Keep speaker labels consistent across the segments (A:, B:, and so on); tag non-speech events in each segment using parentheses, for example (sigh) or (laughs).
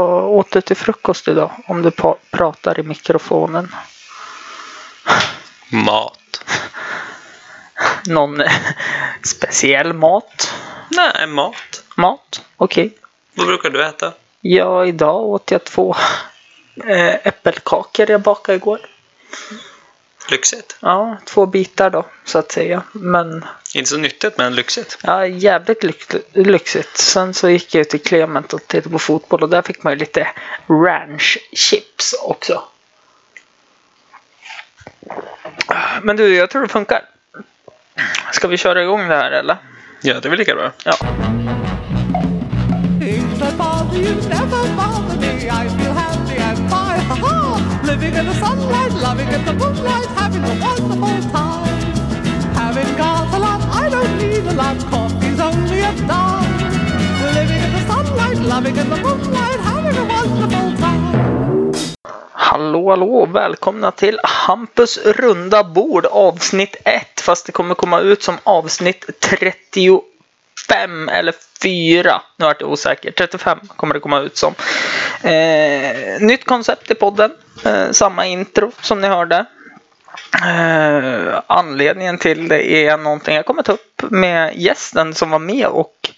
A: Vad åt du till frukost idag? Om du pratar i mikrofonen.
B: Mat. (laughs)
A: Någon speciell mat?
B: Nej, mat.
A: Mat? Okej.
B: Vad brukar du äta?
A: Ja, idag åt jag två eh, äppelkakor jag bakade igår.
B: Lyxigt.
A: Ja, två bitar då, så att säga. Men
B: Inte så nyttigt, men lyxigt.
A: ja, jävligt lyx- lyxigt. Sen så gick jag till Clement och tittade på fotboll och där fick man ju lite ranch chips också. Men du, jag tror det funkar. Ska vi köra igång det här eller?
B: Ja, det är väl lika bra.
A: Ja.
C: Living in the sunlight, loving in the moonlight, having a wonderful time. Having got a lot, I don't need a lot. Coffee's only a dime. Living in the sunlight, loving in the moonlight, having a wonderful time.
A: Hallå, hallå! Välkomna till Hampus runda bord avsnitt 1. Fast det kommer komma ut som avsnitt 38 35 eller 4. Nu vart jag osäker. 35 kommer det komma ut som. Eh, nytt koncept i podden. Eh, samma intro som ni hörde. Eh, anledningen till det är någonting jag kommer ta upp med gästen som var med och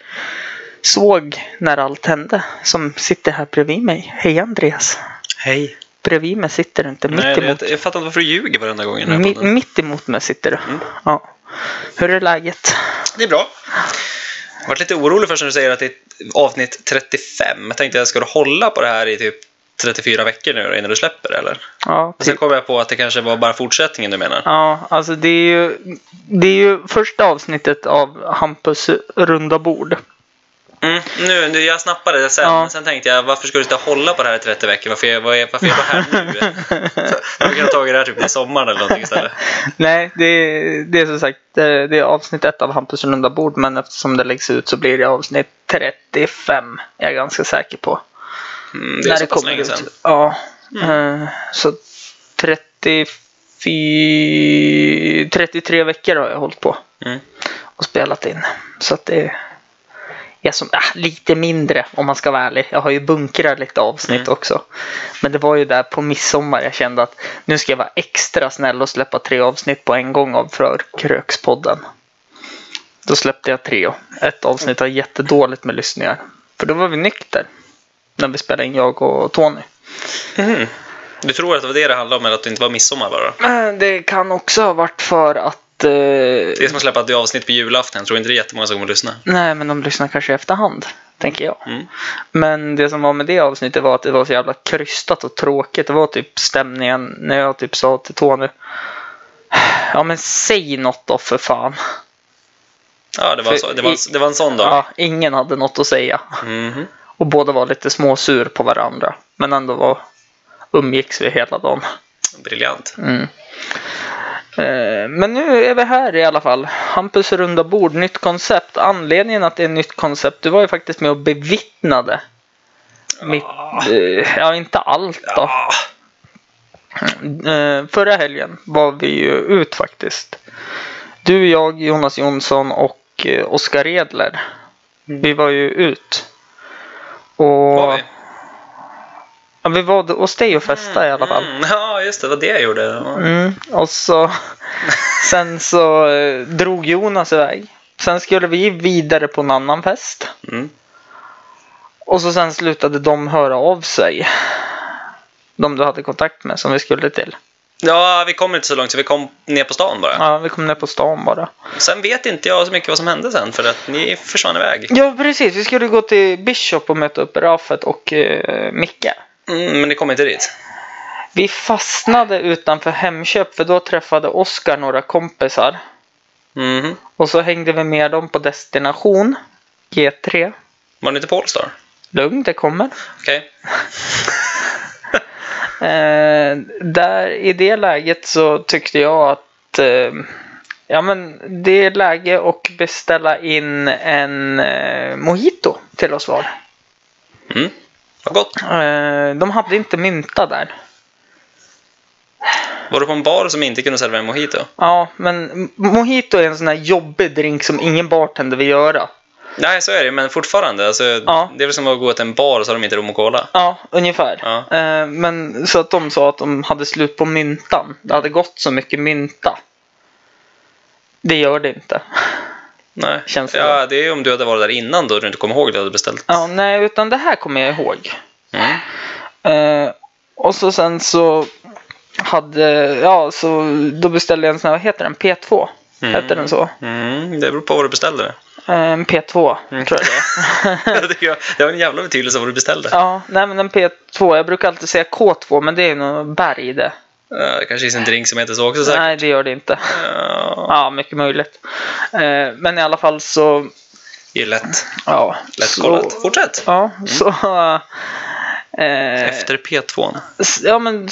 A: såg när allt hände. Som sitter här bredvid mig. Hej Andreas!
B: Hej.
A: Bredvid mig sitter du inte, mitt
B: Nej,
A: emot.
B: jag, jag fattar inte varför du ljuger varenda gång
A: Mi, mitt emot mig sitter du. Ja. Hur är läget?
B: Det är bra. Jag varit lite orolig först när du säger att det är avsnitt 35. Jag tänkte jag skulle hålla på det här i typ 34 veckor nu innan du släpper det, eller?
A: Ja,
B: Och sen
A: typ.
B: kom jag på att det kanske var bara fortsättningen du menar.
A: ja, alltså det är ju, det är ju första avsnittet av Hampus runda bord.
B: Mm, nu, nu, jag snappade det sen,
A: Ja.
B: sen tänkte jag varför ska du inte hålla på det här i 30 veckor? Varför är, vad är, varför är jag här nu? (laughs) Jag kunde ha tagit det här typ i sommaren eller någonting istället.
A: Nej, det är, det är som sagt det är avsnitt ett av Hampus runda bord. Men eftersom det läggs ut så blir det avsnitt 35. Jag är ganska säker på.
B: Mm, det är så pass länge sedan.
A: Ja. eh, Så 34, 33 veckor har jag hållit på.
B: Mm.
A: och spelat in. Så att det är som, äh, lite mindre om man ska vara ärlig. Jag har ju bunkrat lite avsnitt
B: Mm.
A: också. Men det var ju där på midsommar jag kände att nu ska jag vara extra snäll och släppa tre avsnitt på en gång av Förkrökspodden. Då släppte jag tre. Ett avsnitt har jättedåligt med lyssningar. För då var vi nykter. När vi spelade in jag och Tony.
B: Mhm. Du tror att det var det det handlade om, eller att det inte var midsommar bara?
A: Men det kan också ha varit för att eh,
B: Det är som att släppa ett avsnitt på julafton. Jag tror inte det är jättemånga som kommer lyssna.
A: Nej, men de lyssnar kanske i efterhand, tänker jag.
B: Mm.
A: Men det som var med det avsnittet var att det var så jävla krystat och tråkigt. Det var typ stämningen när jag typ sa till Tony. Ja men säg något då för fan.
B: Ja, det var,
A: För
B: så, det, var,
A: i-
B: det var en sån dag.
A: Ja, ingen hade något att säga.
B: Mhm.
A: Och båda var lite småsur på varandra. Men ändå var, umgicks vi hela dagen.
B: Briljant.
A: Mm. Eh, Men nu är vi här i alla fall. Hampus runda bord, nytt koncept. Anledningen att det är nytt koncept, du var ju faktiskt med och bevittnade. Mitt, eh, ja, inte allt då.
B: Ja.
A: Eh, Förra helgen var vi ju ut faktiskt. Du, jag, Jonas Jonsson och Oskar Edler. Vi var ju ut. Och...
B: Var vi?
A: Ja, vi var hos dig och festade i alla fall.
B: Mm, ja, just det. Var det jag gjorde. Ja.
A: Mm, och så (laughs) sen så eh, drog Jonas iväg. Sen skulle vi vidare på en annan fest.
B: Mm.
A: Och så sen slutade de höra av sig. De du hade kontakt med som vi skulle till.
B: ja, vi kom inte så långt så vi kom ner på stan bara.
A: Ja, vi kom ner på stan bara.
B: Sen vet inte jag så mycket vad som hände sen för att ni försvann iväg.
A: Ja, precis. Vi skulle gå till Bishop och möta upp Rafet och eh, Micke.
B: Mm, men ni kom inte dit.
A: Vi fastnade utanför Hemköp för då träffade Oskar några kompisar.
B: Mhm.
A: Och så hängde vi med dem på destination G3.
B: Var ni inte på Allstar?
A: Lugn, det kommer.
B: Okej. (laughs)
A: Eh, där i det läget så tyckte jag att eh, ja, men det är läge att beställa in en eh, mojito till oss var.
B: Mm. Vad gott.
A: Eh, de hade inte mynta där.
B: Var du på en bar som inte kunde servera mojito?
A: Ja, men mojito är en sån här jobbig drink som ingen bartender vill göra.
B: Nej, så är det men fortfarande. Alltså,
A: Ja.
B: Det är väl som att gå till en bar och så har de inte rom att cola.
A: Ja, ungefär.
B: Ja.
A: Eh, men så att de sa att de hade slut på myntan. Det hade gått så mycket mynta. Det gör det inte.
B: Nej.
A: Känns det
B: ja, det är om du hade varit där innan då du inte kommer ihåg det du hade beställt.
A: Ja, nej, utan det här kommer jag ihåg.
B: Mm.
A: Eh, och så sen så hade, ja, så då beställde jag en sån här, vad heter den? P2?
B: Mm.
A: Heter den så?
B: Mm, det beror på vad du beställde.
A: Eh, En P2,
B: Mm.
A: tror jag det är. (laughs)
B: Jag- det har en jävla betydelse vad du beställde.
A: ja, nej men en P2, jag brukar alltid säga K2, men det är nog berg det.
B: Ja, det kanske finns en drink som heter så också säkert.
A: Nej, det gör det inte.
B: Ja,
A: Ja, mycket möjligt. Eh, men i alla fall så,
B: det är lätt.
A: ja.
B: Lätt
A: så,
B: kollat. Fortsätt.
A: Ja, så... Eh,
B: Efter P2.
A: S- Ja, men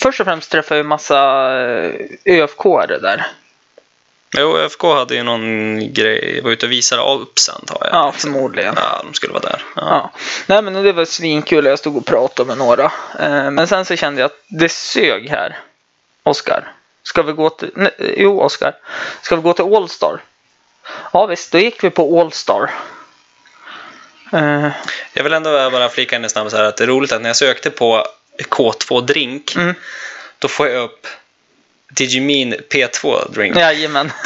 A: först och främst träffade jag en massa eh, ÖFK-are där.
B: Jo, FK hade ju någon grej. Var ute och visade Alps antar jag.
A: Ja, förmodligen.
B: Ja, de skulle vara där. Ja.
A: Ja. Nej, men det var svinkul. Jag stod och pratade med några. Eh, Men sen så kände jag att det sög här. Oskar. Ska vi gå till... Nej, jo, Oskar. Ska vi gå till Allstar? Ja, visst. Då gick vi på Allstar. Eh,
B: Jag vill ändå bara flika in snabbt så här att det är roligt att när jag sökte på K2 drink
A: Mm.
B: då får jag upp Digimin P2 drink.
A: Jajamän. (laughs)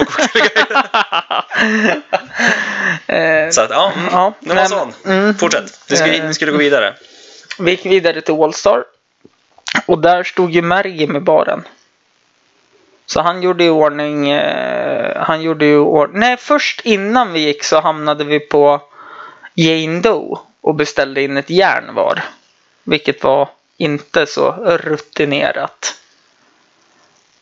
B: Så att ja, mm,
A: Ja,
B: det var
A: nej,
B: sån.
A: men- mm.
B: Fortsätt. Vi skulle,
A: Eh.
B: vi skulle gå vidare.
A: Vi gick vidare till Allstar. Och där stod ju Mergim i baren. Så han gjorde i ordning, eh, han gjorde ju ordning, nej först innan vi gick så hamnade vi på Jane Doe och beställde in ett järn var. Vilket var inte så rutinerat.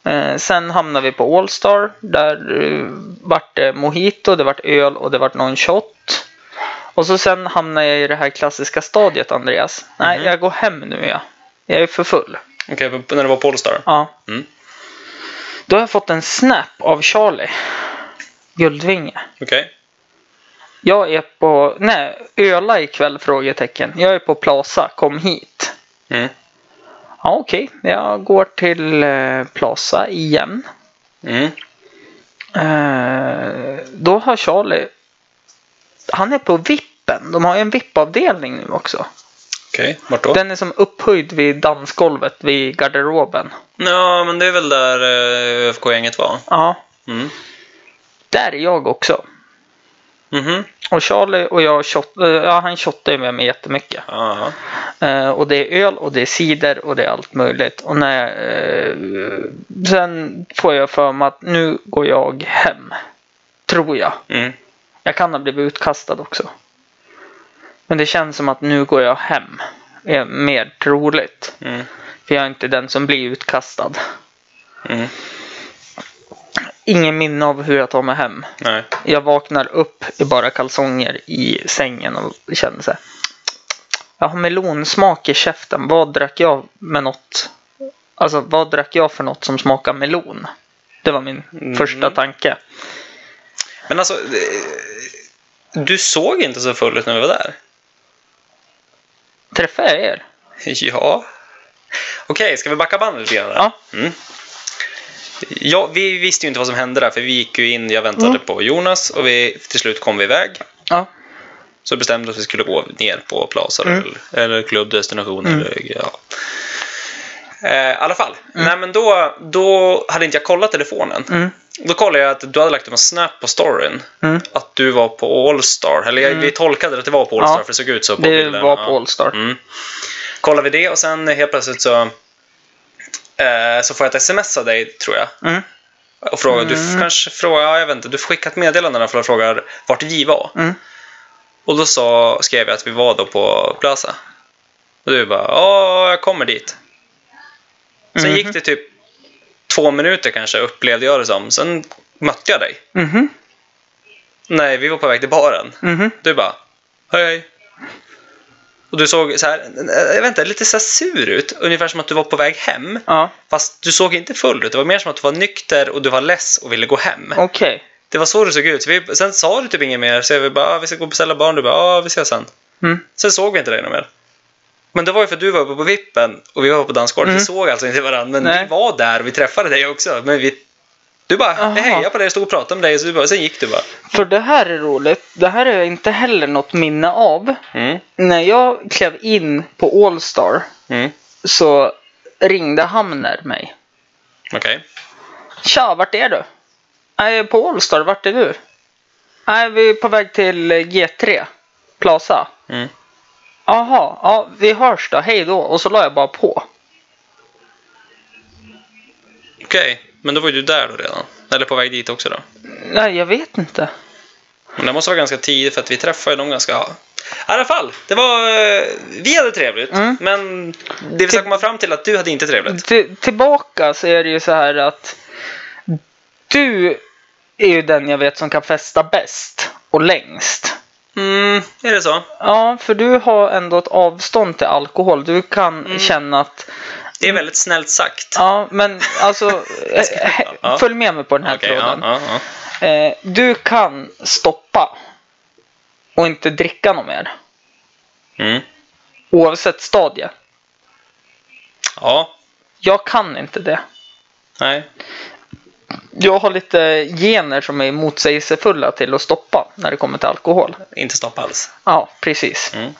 A: Eh, sen hamnade vi på Allstar. Där eh, vart det mojito, det vart öl och det vart någon shot. Och så sen hamnade jag i det här klassiska stadiet Andreas. Nej,
B: Mhm.
A: jag går hem nu ja. Jag är för full.
B: Okej, på- när det var Polestar.
A: Ja.
B: Mm.
A: Då har jag fått en snap av Charlie. Guldvinge.
B: Okej.
A: Jag är på, nej, öla ikväll? Frågetecken. Jag är på Plaza, kom hit.
B: Mm.
A: Ja, okej. Jag går till eh, Plaza igen.
B: Mm.
A: Eh, då har Charlie, han är på vippen. De har ju en VIP-avdelning nu också.
B: Okej, vart då?
A: Den är som upphöjd vid dansgolvet vid garderoben.
B: Ja, men det är väl där eh, ÖFK-gänget var.
A: Ja,
B: Mm.
A: där är jag också.
B: Mhm.
A: Och Charlie och jag, shot, eh, ja, han shottar ju med mig jättemycket.
B: Ja.
A: Eh, och det är öl och det är cider och det är allt möjligt. Och när, eh, sen får jag för mig att nu går jag hem. Tror jag.
B: Mm.
A: Jag kan ha blivit utkastad också. Men det känns som att nu går jag hem. är mer troligt.
B: Mm.
A: För jag är inte den som blir utkastad.
B: Mm.
A: Ingen minne av hur jag tar mig hem.
B: Nej.
A: Jag vaknar upp i bara kalsonger i sängen och känner så här. Jag har melonsmak i käften. Vad drack jag med något? Alltså vad drack jag för något som smakar melon? Det var min
B: Mm.
A: första tanke.
B: Men alltså, du såg inte så full ut när vi var där.
A: Träffade jag er?
B: Ja. Okej, ska vi backa bandet lite grann?
A: Ja.
B: Mm. Ja, vi visste ju inte vad som hände där, för vi gick ju in, jag väntade
A: Mm.
B: på Jonas och vi, till slut kom vi iväg.
A: Ja.
B: Så bestämde vi att vi skulle gå ner på Plaza
A: Mm.
B: eller, eller klubbdestination.
A: Mm.
B: Eller, ja. Eh, I alla fall. Nej, men då, då hade inte jag kollat telefonen.
A: Mm.
B: Då kollade jag att du hade lagt upp en snap på storyn.
A: Mm.
B: Att du var på Allstar. Eller jag, vi tolkade att det var på Allstar
A: Ja.
B: för det såg ut så på
A: Det
B: bilden.
A: var på
B: Ja.
A: Allstar.
B: Mm. Kollade vi det och sen helt plötsligt så, eh, så får jag ett sms av dig, tror jag.
A: Mm.
B: Och frågar, Du f- kanske frågar, ja, jag vet inte, du får skicka ett meddelande för att fråga vart vi var.
A: Mm.
B: Och då sa, skrev jag att vi var då på Plaza. Och du bara, ja, jag kommer dit. Sen
A: Mhm.
B: gick det typ två minuter kanske, upplevde jag det som. Sen mötte jag dig.
A: Mhm.
B: Nej, vi var på väg till baren.
A: Mhm.
B: Du bara, hej hej. Och du såg så här, jag vet inte, lite så sur ut. Ungefär som att du var på väg hem.
A: Ja.
B: Fast du såg inte full ut. Det var mer som att du var nykter och du var less och ville gå hem.
A: Okej.
B: Det var så det såg ut. Så vi, sen sa du typ inget mer. Så vi bara, ah, vi ska gå och beställa barn. Du bara, ja, vi ses sen.
A: Mm.
B: Sen såg vi inte dig något mer. Men det var ju för att du var uppe på vippen och vi var på dansgolvet.
A: Mm.
B: Vi såg alltså inte varandra. Men
A: Nej.
B: vi var där och vi träffade dig också. Men vi Du bara,
A: Aha.
B: jag hejade på dig, stod och pratade med dig, så du bara, sen gick du bara.
A: För det här är roligt. Det här är inte heller något minne av.
B: Mm,
A: När jag klev in på Allstar
B: mm,
A: så ringde Hamner mig.
B: okej.
A: Tja, vart är du? Jag är på Allstar, vart är du? Nej, vi är på väg till G3 Plaza.
B: Mm.
A: Jaha, ja, vi hörs då, hej då. Och så la jag bara på.
B: Okej, men då var ju du där då redan. Eller på väg dit också då.
A: Nej, jag vet inte.
B: Men det måste vara ganska tidigt för att vi träffade dem ganska... I alla fall, det var... eh, Vi hade trevligt,
A: Mm.
B: men det vi ska komma fram till att du hade inte trevligt.
A: Till, tillbaka så är det ju så här att du är ju den jag vet som kan festa bäst och längst.
B: Mm, är det så?
A: Ja, för du har ändå ett avstånd till alkohol. Du kan
B: Mm.
A: känna att,
B: Det är väldigt snällt sagt.
A: ja men alltså, (laughs) eh,
B: Ja.
A: följ med mig på den här
B: ja,
A: tråden.
B: ja, ja.
A: Eh, du kan stoppa och inte dricka något mer.
B: Mm.
A: Oavsett stadie.
B: Ja,
A: Jag kan inte det.
B: nej.
A: Jag har lite gener som är motsägelsefulla till att stoppa när det kommer till alkohol.
B: Inte stoppa alls.
A: Ja, precis.
B: Mm.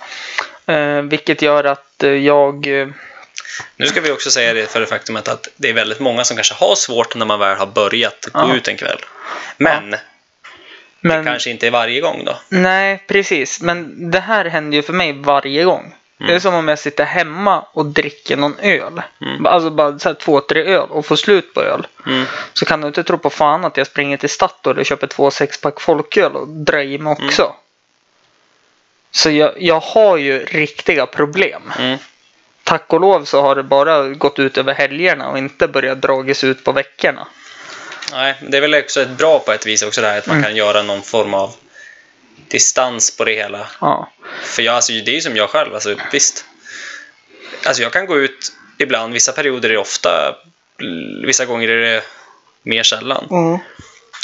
A: Eh, vilket gör att eh, jag...
B: Nu ska vi också säga det för det faktumet att det är väldigt många som kanske har svårt när man väl har börjat gå
A: Ja.
B: ut en kväll. Men
A: men,
B: kanske inte är varje gång då.
A: Nej, precis. Men det här händer ju för mig varje gång. Det är som om jag sitter hemma och dricker någon öl.
B: Mm.
A: Alltså bara så här två, tre öl och får slut på öl.
B: Mm.
A: Så kan du inte tro på fan att jag springer till Statoil och köper två sexpack folköl och drar i mig också.
B: Mm.
A: Så jag, jag har ju riktiga problem. Tack och lov så har det bara gått ut över helgerna och inte börjat dragis ut på veckorna.
B: Nej, det är väl också ett bra på ett vis också det här att man
A: Mm.
B: kan göra någon form av distans på det hela.
A: Ja.
B: För jag, alltså, det är ju som jag själv, alltså, visst. Alltså jag kan gå ut ibland, vissa perioder är det ofta, vissa gånger är det mer sällan.
A: Mm.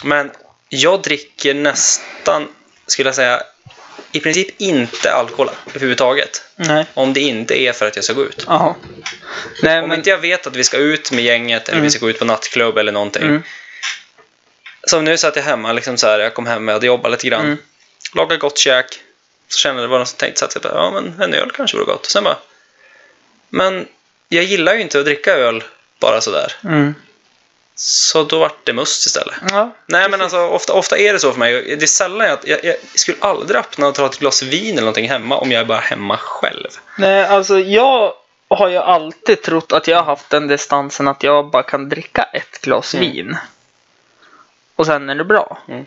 B: Men jag dricker nästan, skulle jag säga, i princip inte alkohol överhuvudtaget.
A: Nej.
B: Om det inte är för att jag ska gå ut.
A: Jaha. Nej,
B: Om
A: men...
B: inte jag vet att vi ska ut med gänget eller
A: Mm.
B: vi ska gå ut på nattklubb eller någonting.
A: Mm.
B: Som nu satt jag hemma, liksom så här, jag kom hem och hade jobbat lite grann.
A: Mm.
B: Lagade gott käk. Så kände jag det var någon som tänkte så att ja men en öl kanske vore gott. Och sen bara, men jag gillar ju inte att dricka öl bara sådär.
A: Mm.
B: Så då vart det must istället.
A: Ja.
B: Nej men alltså ofta, ofta är det så för mig. Det är sällan jag, jag, jag skulle aldrig öppna och ta ett glas vin eller någonting hemma om jag är bara hemma själv.
A: Nej, alltså jag har ju alltid trott att jag har haft den distansen att jag bara kan dricka ett glas
B: Mm.
A: vin. Och sen är det bra.
B: Mm.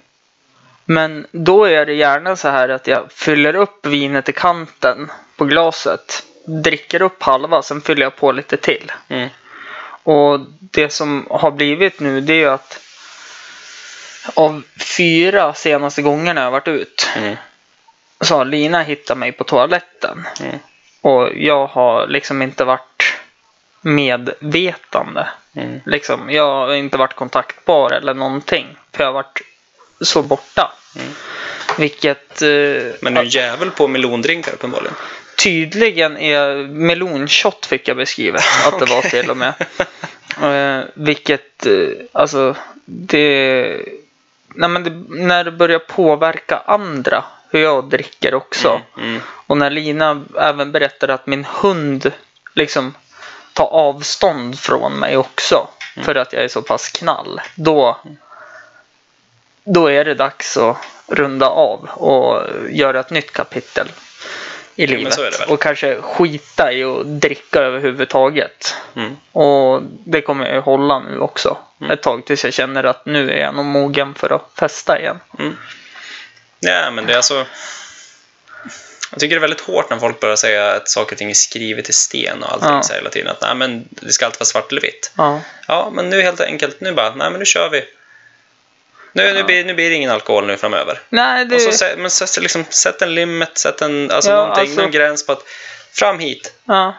A: Men då är det gärna så här att jag fyller upp vinet i kanten på glaset. Dricker upp halva, sen fyller jag på lite till.
B: Mm.
A: Och det som har blivit nu det är ju att av fyra senaste gångerna jag varit ut
B: Mm.
A: så har Lina hittat mig på toaletten.
B: Mm.
A: Och jag har liksom inte varit medvetande.
B: Mm.
A: Liksom, jag har inte varit kontaktbar eller någonting. För jag har varit så borta.
B: Mm.
A: Vilket eh,
B: Men du är en jävel på melondrinkar uppenbarligen.
A: Tydligen är melonshot fick jag beskrivet (laughs) att det var till och med. Eh, vilket, eh, alltså, det... Nej, men det, när det börjar påverka andra, hur jag dricker också.
B: Mm. Mm.
A: Och när Lina även berättade att min hund liksom tar avstånd från mig också. För att jag är så pass knall. Då, då är det dags att runda av och göra ett nytt kapitel i livet.
B: väl.
A: Och kanske skita i att dricka överhuvudtaget.
B: Mm.
A: Och det kommer jag ju hålla nu också.
B: Mm.
A: Ett tag tills jag känner att nu är jag nog mogen för att festa igen.
B: Ja, men det är alltså... Jag tycker det är väldigt hårt när folk börjar säga att saker och ting är skrivet i sten och allting
A: Ja.
B: så hela tiden. Att nej, men det ska alltid vara svart eller vitt.
A: Ja.
B: Ja, men nu helt enkelt, nu bara, nej men nu kör vi. Nu, nu, blir, nu blir det ingen alkohol nu framöver.
A: Nej, det...
B: Och så, sä- men så, liksom, sätt en limit, sätt en, alltså
A: Ja,
B: någonting,
A: alltså-
B: någon gräns på att fram hit,
A: ja.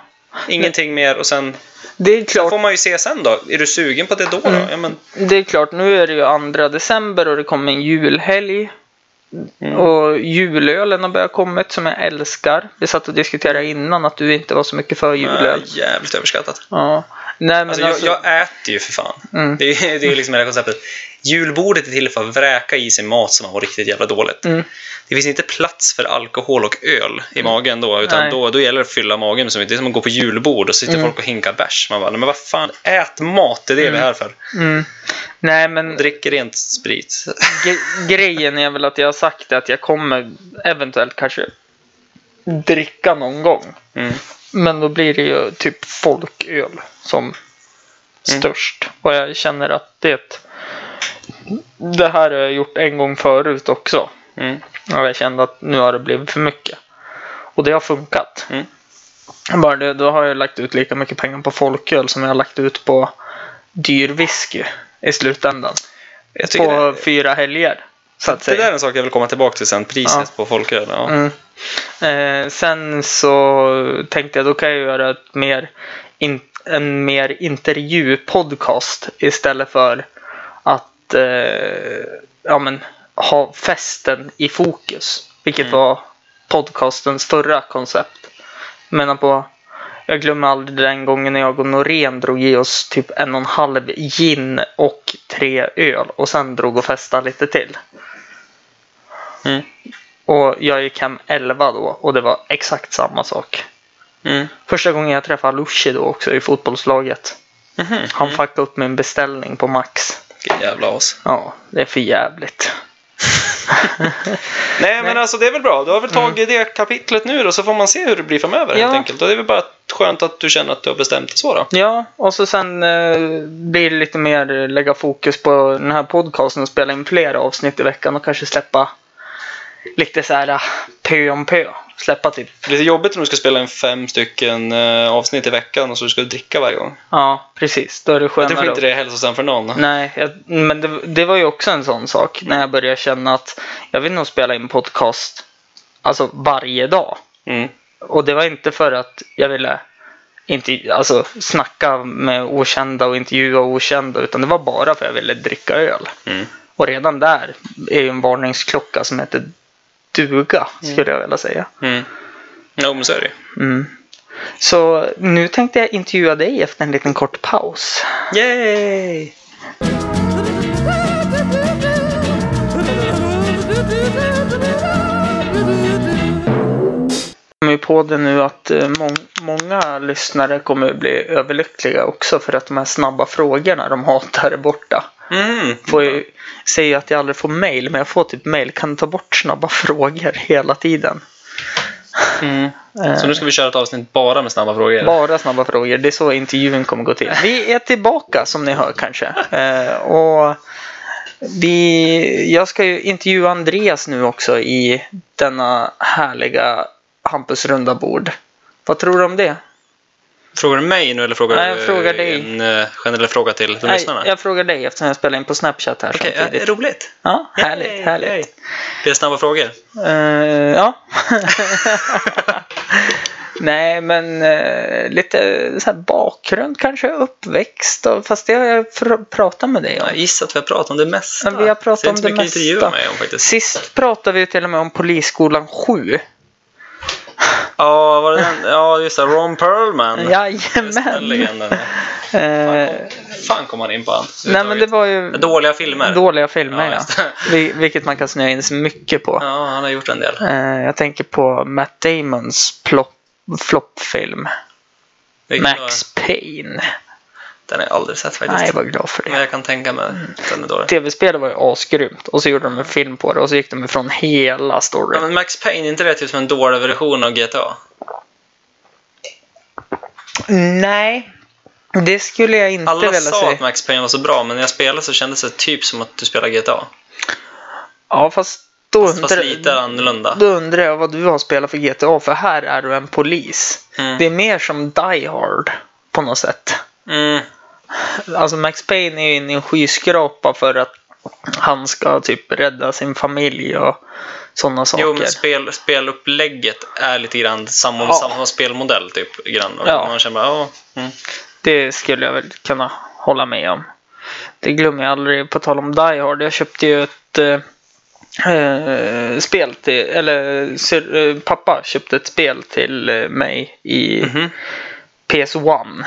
B: ingenting mer och sen
A: Det är klart
B: får man ju se sen då. Är du sugen på det då? då?
A: Mm.
B: Ja, men,
A: Det är klart, nu är det ju andra december och det kommer en julhelg.
B: Mm.
A: Och julölen har börjat kommit som jag älskar. Vi satt och diskuterade innan att du inte var så mycket för julöl.
B: äh, jävligt överskattat.
A: Ja. Nej men
B: Alltså,
A: alltså,
B: jag, jag äter ju för fan.
A: Mm.
B: Det, är, det är liksom hela konceptet. Julbordet är till för att vräka i sig mat som har varit riktigt jävla dåligt.
A: Mm.
B: Det finns inte plats för alkohol och öl i magen då, utan
A: Nej.
B: då, då gäller det att fylla magen. Som, det är som att gå på julbord och sitter
A: Mm.
B: folk och hinkar bärs. Man bara, "Nej, men vad fan, ät mat, det är det vi är här för.
A: Mm. Nej, men
B: Drick rent sprit.
A: Grejen är väl att jag har sagt att jag kommer eventuellt kanske dricka någon gång.
B: Mm.
A: Men då blir det ju typ folköl som störst. Och jag känner att det det här har jag gjort en gång förut också.
B: Mm.
A: Och jag kände att nu har det blivit för mycket. Och det har funkat.
B: Mm.
A: Bara det, då har jag lagt ut lika mycket pengar på folköl som jag har lagt ut på dyr whisky i slutändan. På
B: det,
A: fyra helger. Så att
B: det
A: säga.
B: där är en sak jag vill komma tillbaka till sen, priset
A: Ja.
B: på folköl. Ja.
A: Mm. Eh, sen så tänkte jag då kan jag göra ett mer in, en mer intervjupodcast istället för att eh, ja, men, ha festen i fokus. Vilket
B: Mm.
A: var podcastens förra koncept. Menar på jag glömmer aldrig den gången när jag och Norén drog i oss typ en och en halv gin och tre öl och sen drog och festade lite till.
B: Mm.
A: Och jag gick hem 11 då och det var exakt samma sak.
B: Mm.
A: Första gången jag träffade Alushi då också i fotbollslaget.
B: Mhm.
A: Han fuckade upp min beställning på Max.
B: Vilken jävla as.
A: Ja, det är för jävligt. (laughs)
B: Nej, men alltså det är väl bra. Du har väl tagit det kapitlet nu då, så får man se hur det blir framöver
A: Ja.
B: helt enkelt. Och det är väl bara skönt att du känner att du har bestämt dig så då.
A: Ja, och så sen eh, blir det lite mer eh, lägga fokus på den här podcasten och spela in fler avsnitt i veckan och kanske släppa lite så här eh, pö om pö. Släppa typ,
B: lite jobbigt om du ska spela in fem stycken eh, avsnitt i veckan och så ska du dricka varje gång.
A: ja precis, då är det
B: Jag tror
A: skönare.
B: inte det är hälsosamt för någon.
A: Nej, jag, men det, det var ju också en sån sak när jag började känna att jag vill nog spela in podcast alltså varje dag.
B: Mm.
A: Och det var inte för att jag ville inte, alltså, snacka med okända och intervjua okända utan det var bara för att jag ville dricka öl.
B: Mm.
A: Och redan där är ju en varningsklocka som heter duga, skulle jag vilja säga.
B: Mm. Jo, men så är det.
A: Mm. Så nu tänkte jag intervjua dig efter en liten kort paus.
B: Yay!
A: kommer ju på det nu att eh, mång- många lyssnare kommer bli överlyckliga också för att de här snabba frågorna de hatar är borta.
B: Mm.
A: Får ju, säger att jag aldrig får mail, men jag får typ mail. Kan du ta bort snabba (laughs) frågor hela tiden?
B: Mm.
A: Eh,
B: Så nu ska vi köra ett avsnitt bara med snabba frågor?
A: Bara snabba frågor. Det är så intervjun kommer gå till. Vi är tillbaka som ni hör kanske. Eh, och vi, jag ska ju intervjua Andreas nu också i denna härliga Hampus runda bord. Vad tror du om det?
B: Frågar du mig nu eller frågar
A: Nej, jag frågar dig.
B: en uh, generell fråga till de
A: Nej,
B: lyssnarna?
A: jag frågar dig eftersom jag spelar in på Snapchat här
B: Okej,
A: samtidigt.
B: ja, roligt.
A: Ja, härligt,
B: Yay,
A: härligt.
B: yay. Det snabba frågor?
A: Eh, ja. (laughs) Nej, men eh, lite så här bakgrund kanske, uppväxt. Och, fast det har jag pratat med dig om.
B: Jag gissar att vi har pratat om det mesta.
A: Ja, vi har pratat om det mesta.
B: mig om faktiskt.
A: Sist pratade vi till och med om Polisskolan 7.
B: Ja, var det den? Ja, just det. Ron Perlman.
A: Jajamän!
B: legenden. (laughs)
A: Eh,
B: fan kom man in på han?
A: nej, men det var ju
B: Dåliga filmer.
A: dåliga filmer,
B: Ja,
A: ja. Vil- Vilket man kan snöa in sig mycket på.
B: Ja, han har gjort en del.
A: Eh, jag tänker på Matt Damons floppfilm. Max Payne.
B: Den har jag aldrig sett faktiskt.
A: Nej, jag var glad för
B: Men
A: det.
B: jag kan tänka mig att den är dålig.
A: Tv-spelet var ju asgrymt. Och så gjorde de en film på det och så gick de ifrån hela
B: Ja,
A: storyn.
B: men Max Payne, är inte det typ som en dålig version av GTA?
A: Nej, det skulle jag inte
B: Alla
A: vilja
B: sa
A: säga.
B: att Max Payne var så bra, men när jag spelade så kändes det typ som att du spelar GTA.
A: Ja, fast då
B: Fast
A: undrar,
B: lite annorlunda.
A: då undrar jag vad du har spelat för GTA. För här är du en polis.
B: Mm.
A: Det är mer som Die Hard på något sätt.
B: Mm.
A: Alltså Max Payne är ju inne i en skyskrapa för att han ska typ rädda sin familj och sådana saker.
B: Jo, men spel, spelupplägget är lite grann samma,
A: Ja.
B: samma spelmodell. Typ, grann.
A: Ja.
B: Man känner bara, ja. Mm.
A: Det skulle jag väl kunna hålla med om. Det glömmer jag aldrig. På tal om Die Hard. Jag köpte ju ett eh, eh, spel till, eller syr- eh, pappa köpte ett spel till eh, mig i
B: Mhm.
A: PS1.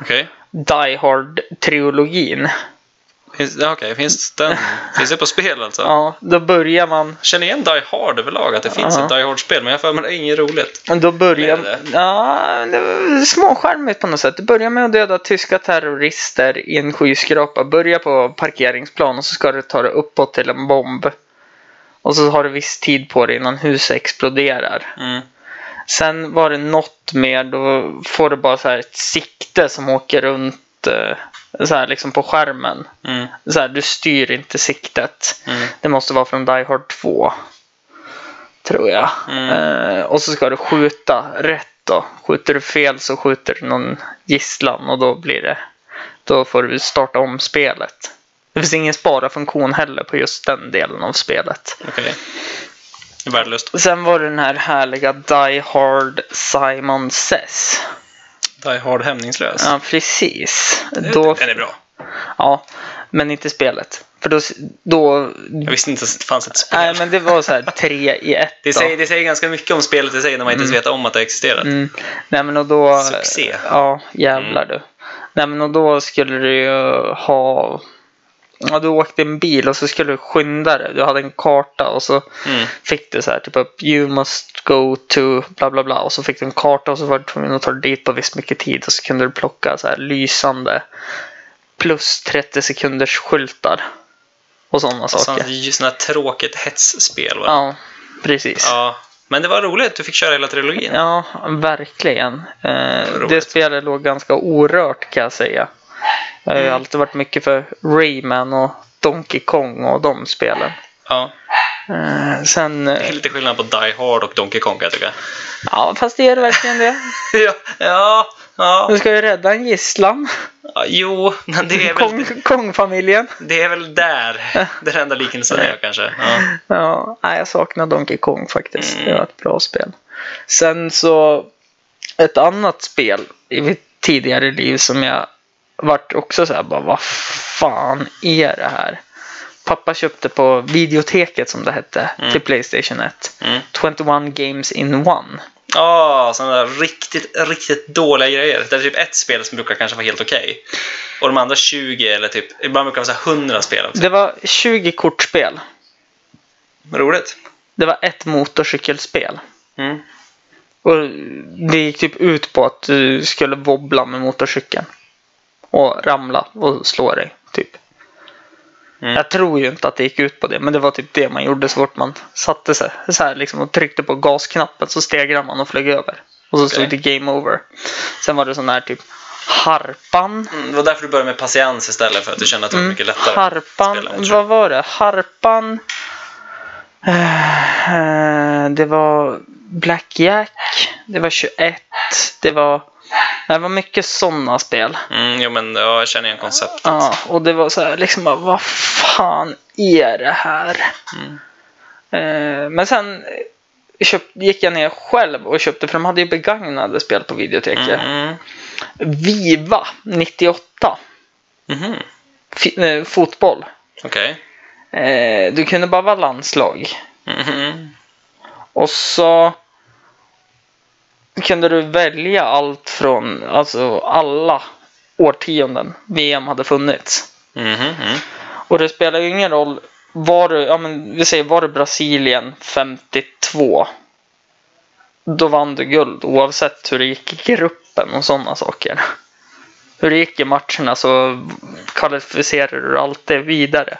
B: Okej.
A: Die Hard-trilogin.
B: Finns, okej, finns, den, (laughs) finns det på spel alltså?
A: Ja, då börjar man
B: känner igen Die Hard överlag, att det finns
A: Ja.
B: ett Die Hard-spel, men jag för mig det är inget roligt.
A: Då börjar...
B: Det?
A: Ja, det var småskärmigt på något sätt. Du börjar med att döda tyska terrorister i en skyskrapa. Börja på parkeringsplan och så ska du ta dig uppåt till en bomb. Och så har du viss tid på dig innan huset exploderar.
B: Mm.
A: Sen var det något mer, då får du bara så här ett sikte som åker runt eh, så här liksom på skärmen.
B: Mm.
A: Så här, du styr inte siktet.
B: Mm.
A: Det måste vara från Die Hard 2. Tror jag.
B: Mm.
A: Eh, och så ska du skjuta rätt då. Skjuter du fel så skjuter du någon gisslan och då blir det... Då får du starta om spelet. Det finns ingen spara-funktion heller på just den delen av spelet.
B: Okej. Det är värdelöst.
A: Sen var det den här härliga Die Hard Simon Says.
B: Die Hard hämningslös.
A: Ja, precis. Då,
B: Den är bra.
A: ja, men inte spelet. För då, då
B: Jag visste inte att det fanns ett spel.
A: Nej, men det var så här tre i ett. (laughs)
B: det, säger, det säger ganska mycket om spelet i sig när man inte ens vet om att det har existerat.
A: Mm. Nej men och då...
B: Succé.
A: Ja, jävlar du. Nej men och då skulle du ju ha... Ja, du åkte en bil och så skulle du skynda dig. Du hade en karta och så
B: Mm.
A: fick du så här typ upp You must go to bla bla bla. Och så fick du en karta och så var du tvungen att ta dig dit på visst mycket tid. Och så kunde du plocka så här lysande plus 30 sekunders skyltar. Och sådana saker.
B: Sånt sånt här tråkigt hetsspel. Va?
A: Ja, precis.
B: Ja. Men det var roligt, du fick köra hela trilogin.
A: Ja, verkligen. Eh, det spelet låg ganska orört kan jag säga. Jag har ju
B: Mm.
A: alltid varit mycket för Rayman och Donkey Kong och de spelen.
B: Ja.
A: Eh, sen...
B: Det är lite skillnad på Die Hard och Donkey Kong kan jag tycka.
A: ja, fast det är det verkligen det. (laughs)
B: ja, ja, ja.
A: Du ska ju rädda en gisslan.
B: ja. Jo, men det är väl,
A: Kong, Kong-familjen.
B: det är väl där (laughs) den enda likelsen är kanske. Ja.
A: Ja, nej, jag saknar Donkey Kong faktiskt.
B: Mm.
A: Det var ett bra spel. Sen så ett annat spel i mitt tidigare liv som jag vart också så här bara vad fan är det här? Pappa köpte på videoteket som det hette till Playstation 1.
B: Mm.
A: 21 games in one.
B: Ja, sådana där riktigt, riktigt dåliga grejer. Det är typ ett spel som brukar kanske vara helt okej. Och de andra 20 eller typ, ibland brukar det vara 100 spel också.
A: Det var 20 kortspel.
B: Roligt.
A: Det var ett motorcykelspel.
B: Mm.
A: Och det gick typ ut på att du skulle wobbla med motorcykeln. Och ramla och slå dig, typ.
B: Mm.
A: Jag tror ju inte att det gick ut på det, men det var typ det man gjorde så fort man satte sig så här liksom och tryckte på gasknappen så stegrade man och flög över. Och så stod
B: Okej.
A: det game over. Sen var det sån här typ harpan.
B: Mm, det var därför du började med patiens istället för att du kände att det var mycket lättare.
A: Harpan,
B: motorcykel.
A: vad var det? Harpan. eh, det var Blackjack. Det var 21. Det var, det var mycket sådana spel.
B: Mm, jo, men ja, jag känner igen konceptet.
A: Ja, och det var så här liksom bara, vad fan är det här?
B: Mm.
A: Eh, men sen eh, köp, gick jag ner själv och köpte, för de hade ju begagnade spel på videoteket.
B: Mm.
A: Viva 98.
B: Mhm.
A: Fi, eh, fotboll.
B: Okej.
A: Eh, du kunde bara vara landslag.
B: Mhm.
A: Och så kunde du välja allt från alltså alla årtionden VM hade funnits.
B: Mm.
A: Och det spelar ju ingen roll. Var du, ja men vi säger var du Brasilien 52. Då vann du guld oavsett hur det gick i gruppen och sådana saker. Hur det gick i matcherna så kvalificerade du alltid vidare.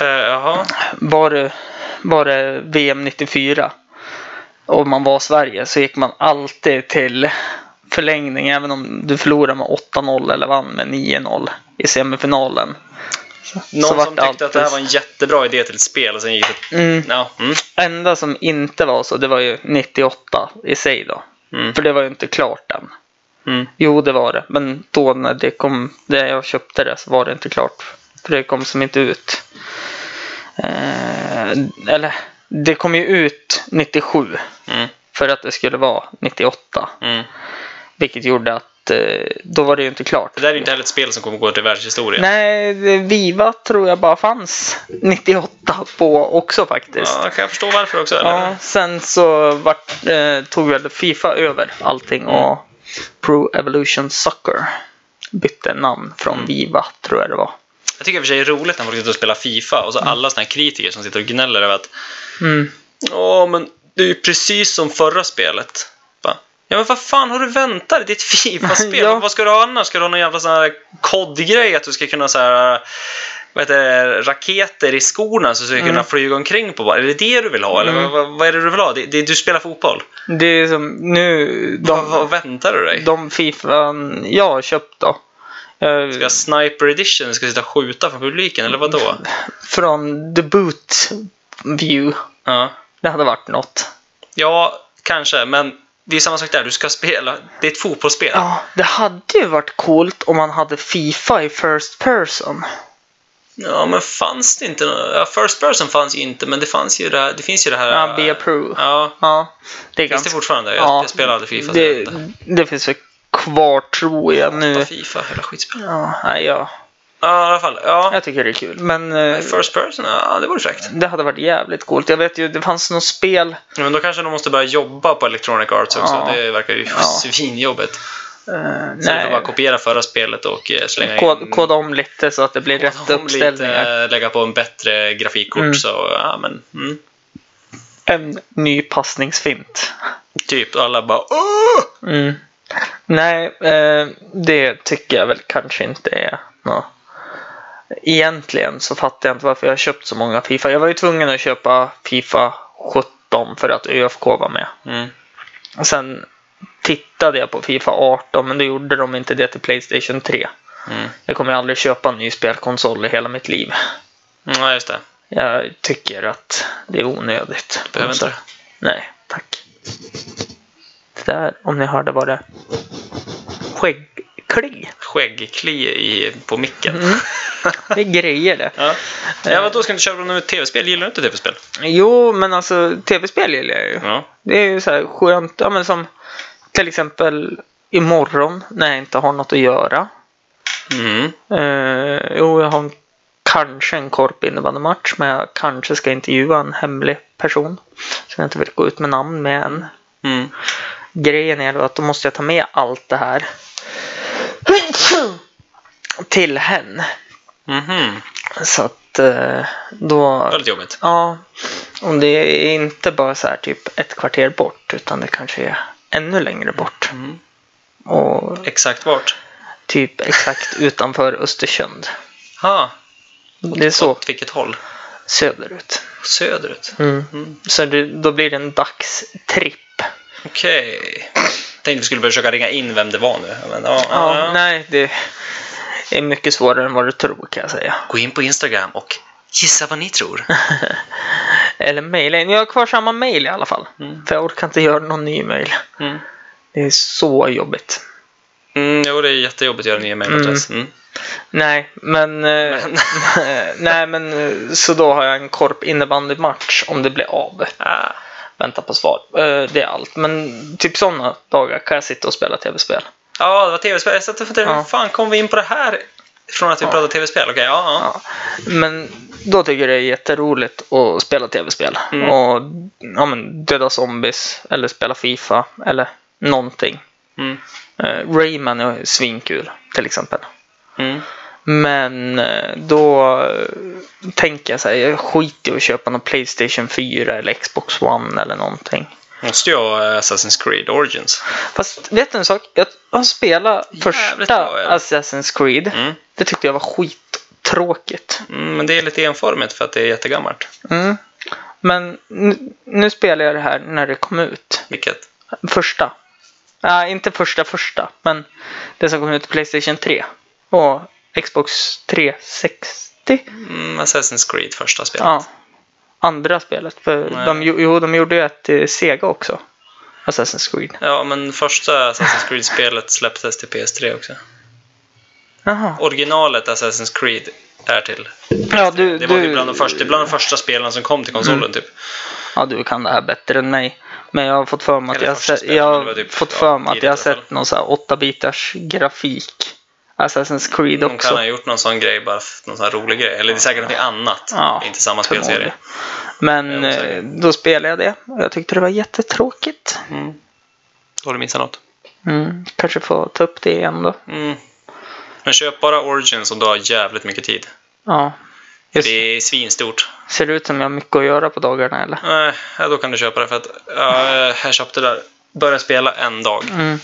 B: Jaha.
A: Var var det VM 94 och man var Sverige så gick man alltid till förlängning även om du förlorade med 8-0 eller vann med 9-0 i semifinalen.
B: Någon
A: vart
B: som tyckte att det här
A: alltid-
B: var en jättebra idé till ett spel och sen gick det...
A: Mm.
B: Ja. Mm.
A: Enda som inte var så, det var ju 98 i sig då.
B: Mm.
A: För det var ju inte klart än.
B: Mm.
A: Jo, det var det. Men då när det kom, när jag köpte det så var det inte klart. För det kom som inte ut. Eh, eller, det kom ju ut 97.
B: Mm.
A: För att det skulle vara 98.
B: Mm.
A: Vilket gjorde att eh, då var det ju inte klart.
B: Det där är ju inte heller ett spel som kommer gå till världshistorien.
A: Nej, Viva tror jag bara fanns 98 på också faktiskt.
B: Ja, kan jag förstå varför också? Eller?
A: Ja, sen så vart, eh, tog väl Fifa över allting och Pro Evolution Soccer bytte namn från Viva, tror jag det var.
B: Jag tycker i och för sig det är roligt när folk sitter och spelar Fifa och så alla såna här kritiker som sitter och gnäller över att
A: Mm.
B: Ja, men det är ju precis som förra spelet. Ja, men vad fan har du väntat? Det är ett Fifa-spel. (laughs)
A: Ja.
B: Vad ska du ha annars? Ska du ha någon jävla sån här kodgrej att du ska kunna så här, vad heter det, raketer i skorna så du ska kunna flyga omkring på bara? Är det det du vill ha? Eller
A: Mm.
B: vad, vad, vad är det du vill ha? Det, det, du spelar fotboll.
A: Det är som nu,
B: Vad,
A: de,
B: vad väntar du dig?
A: de Fifa jag har köpt då. Jag,
B: Ska jag Sniper Edition? Ska sitta och skjuta från publiken? Eller vad då?
A: från the boot view.
B: Ja.
A: Det hade varit något.
B: ja, kanske. Men det är samma sak där. Du ska spela. Det är ett fotbollsspel.
A: Ja, det hade ju varit coolt om man hade Fifa i first person.
B: Ja, men fanns det inte ja, First person fanns ju inte, men det fanns ju det här, det finns ju det här...
A: Ja, Be Approve.
B: Ja,
A: Ja, det är
B: finns det
A: ganska...
B: fortfarande? Jag,
A: Ja,
B: jag spelar aldrig Fifa.
A: Det, det finns väl kvar tror jag nu.
B: Fifa, hela skitspel.
A: Ja, nej, ja,
B: Ja, i alla fall. Ja.
A: jag tycker det är kul. Men eh,
B: First person, ja, det vore fräckt.
A: det hade varit jävligt coolt. Jag vet ju, det fanns något spel.
B: Ja, Men då kanske de måste börja jobba på Electronic Arts också.
A: Ja.
B: Det verkar ju
A: Ja.
B: svinjobbigt.
A: Uh,
B: Så du får bara
A: nej,
B: kopiera förra spelet och eh, slänga
A: kod,
B: in...
A: koda om lite så att det blir rätt uppställningar.
B: Lite, lägga på en bättre grafikkort
A: Mm.
B: så, ja men... Mm.
A: En ny passningsfint.
B: Typ alla bara Åh!
A: Mm. Nej, eh, det tycker jag väl kanske inte är nå. Egentligen så fattar jag inte varför jag har köpt så många Fifa. Jag var ju tvungen att köpa Fifa 17 för att ÖFK var med.
B: Mm.
A: Och sen tittade jag på Fifa 18 men då gjorde de inte det till Playstation 3.
B: Mm.
A: Jag kommer aldrig köpa en ny spelkonsol i hela mitt liv.
B: Ja, just det.
A: Jag tycker att det är onödigt.
B: Behöver inte det.
A: Nej, tack. Där, om ni hörde, var det skäggkli.
B: Skäggkli i, på micken.
A: Mm. Det är grejer det.
B: Ja. ja, vadå, ska du inte köpa något tv-spel? Gillar du inte tv-spel?
A: Jo, men alltså tv-spel gillar jag ju.
B: Ja.
A: Det är ju så här skönt, ja men som till exempel imorgon när jag inte har något att göra.
B: Mm.
A: Eh, jo, jag har en, kanske en korp innebandymatch, men jag kanske ska intervjua en hemlig person. Som jag inte vill gå ut med namn med än.
B: Mm.
A: Grejen är då att då måste jag ta med allt det här till hen.
B: Mhm.
A: Så att eh, då...
B: Det var lite jobbigt.
A: Ja, och det är inte bara så här typ ett kvarter bort utan det kanske är ännu längre bort.
B: Mm.
A: Och
B: Exakt vart?
A: typ exakt (laughs) utanför Östersund.
B: Ha,
A: Det är så
B: åt vilket håll?
A: söderut.
B: Söderut?
A: Mm.
B: Mm.
A: Så det, då blir det en dagstripp.
B: Okej. Tänkte vi skulle försöka ringa in vem det var nu. Men, ja,
A: Ja,
B: ja,
A: nej, det är mycket svårare än vad du tror kan jag säga.
B: Gå in på Instagram och gissa vad ni tror. (laughs)
A: Eller mejla in. Jag har kvar samma mejl i alla fall.
B: Mm.
A: För jag orkar inte göra någon ny mejl.
B: Mm.
A: Det är så jobbigt.
B: Mm, jo, det är jättejobbigt att göra en ny mejladress. Mm.
A: Nej, men... eh, (laughs) nej, men eh, så då har jag en korp innebandymatch om det blir av.
B: Ah.
A: Vänta på svar. Eh, Det är allt. Men typ sådana dagar kan jag sitta och spela tv-spel.
B: Ja, det var tv-spel. Jag satt och funderade,
A: Ja.
B: hur fan kom vi in på det här? Från att vi
A: Ja.
B: pratade tv-spel? Okej, ja, ja.
A: Ja. Men då tycker jag det är jätteroligt att spela tv-spel.
B: Mm.
A: Och ja, men, döda zombies eller spela Fifa eller någonting.
B: Mm.
A: Eh, Rayman är svinkul till exempel.
B: Mm.
A: Men eh, då eh, tänker jag så här, jag skiter i att köpa någon Playstation 4 eller Xbox One eller någonting.
B: Måste jag ha Assassin's Creed Origins?
A: Fast vet du en sak? Jag har spelat första. Assassin's Creed.
B: Mm.
A: Det tyckte jag var skittråkigt.
B: Mm, men det är lite enformigt för att det är jättegammalt.
A: Mm. Men nu, nu spelar jag det här när det kom ut.
B: Vilket?
A: Första. Nej, inte första första. Men det som kom ut på Playstation 3. Och Xbox 360.
B: Mm, Assassin's Creed första spelet.
A: Ja. Andra spelet. För
B: Nej.
A: de, jo, de gjorde ju ett till Sega också. Assassin's Creed.
B: Ja, men första Assassin's Creed-spelet släpptes till PS3 också.
A: Jaha.
B: Originalet Assassin's Creed är till.
A: Ja, du,
B: Det var
A: du,
B: typ bland de första, bland de första spelen som kom till konsolen
A: Mm.
B: typ.
A: Ja, du kan det här bättre än mig. Men jag har fått för mig att
B: Eller
A: jag,
B: var typ-
A: fått
B: ja,
A: för mig att
B: tidigt
A: jag har sett någon så här 8-bitars grafik. Assassin's Creed
B: De
A: också.
B: kan ha gjort någon sån grej, bara någon sån rolig grej. Eller det är säkert något annat.
A: Ja,
B: inte samma spelserie.
A: Men eh, då spelade jag det och jag tyckte det var jättetråkigt.
B: Mm. Då har du missat något.
A: Mm, kanske få ta upp det igen då.
B: Mm. Men köp bara Origins om du har jävligt mycket tid.
A: Ja. Just,
B: Det är svinstort.
A: ser det ut som jag har mycket att göra på dagarna eller?
B: Nej, ja, då kan du köpa det för att ja, jag köpte det där. Började spela en dag.
A: Mm.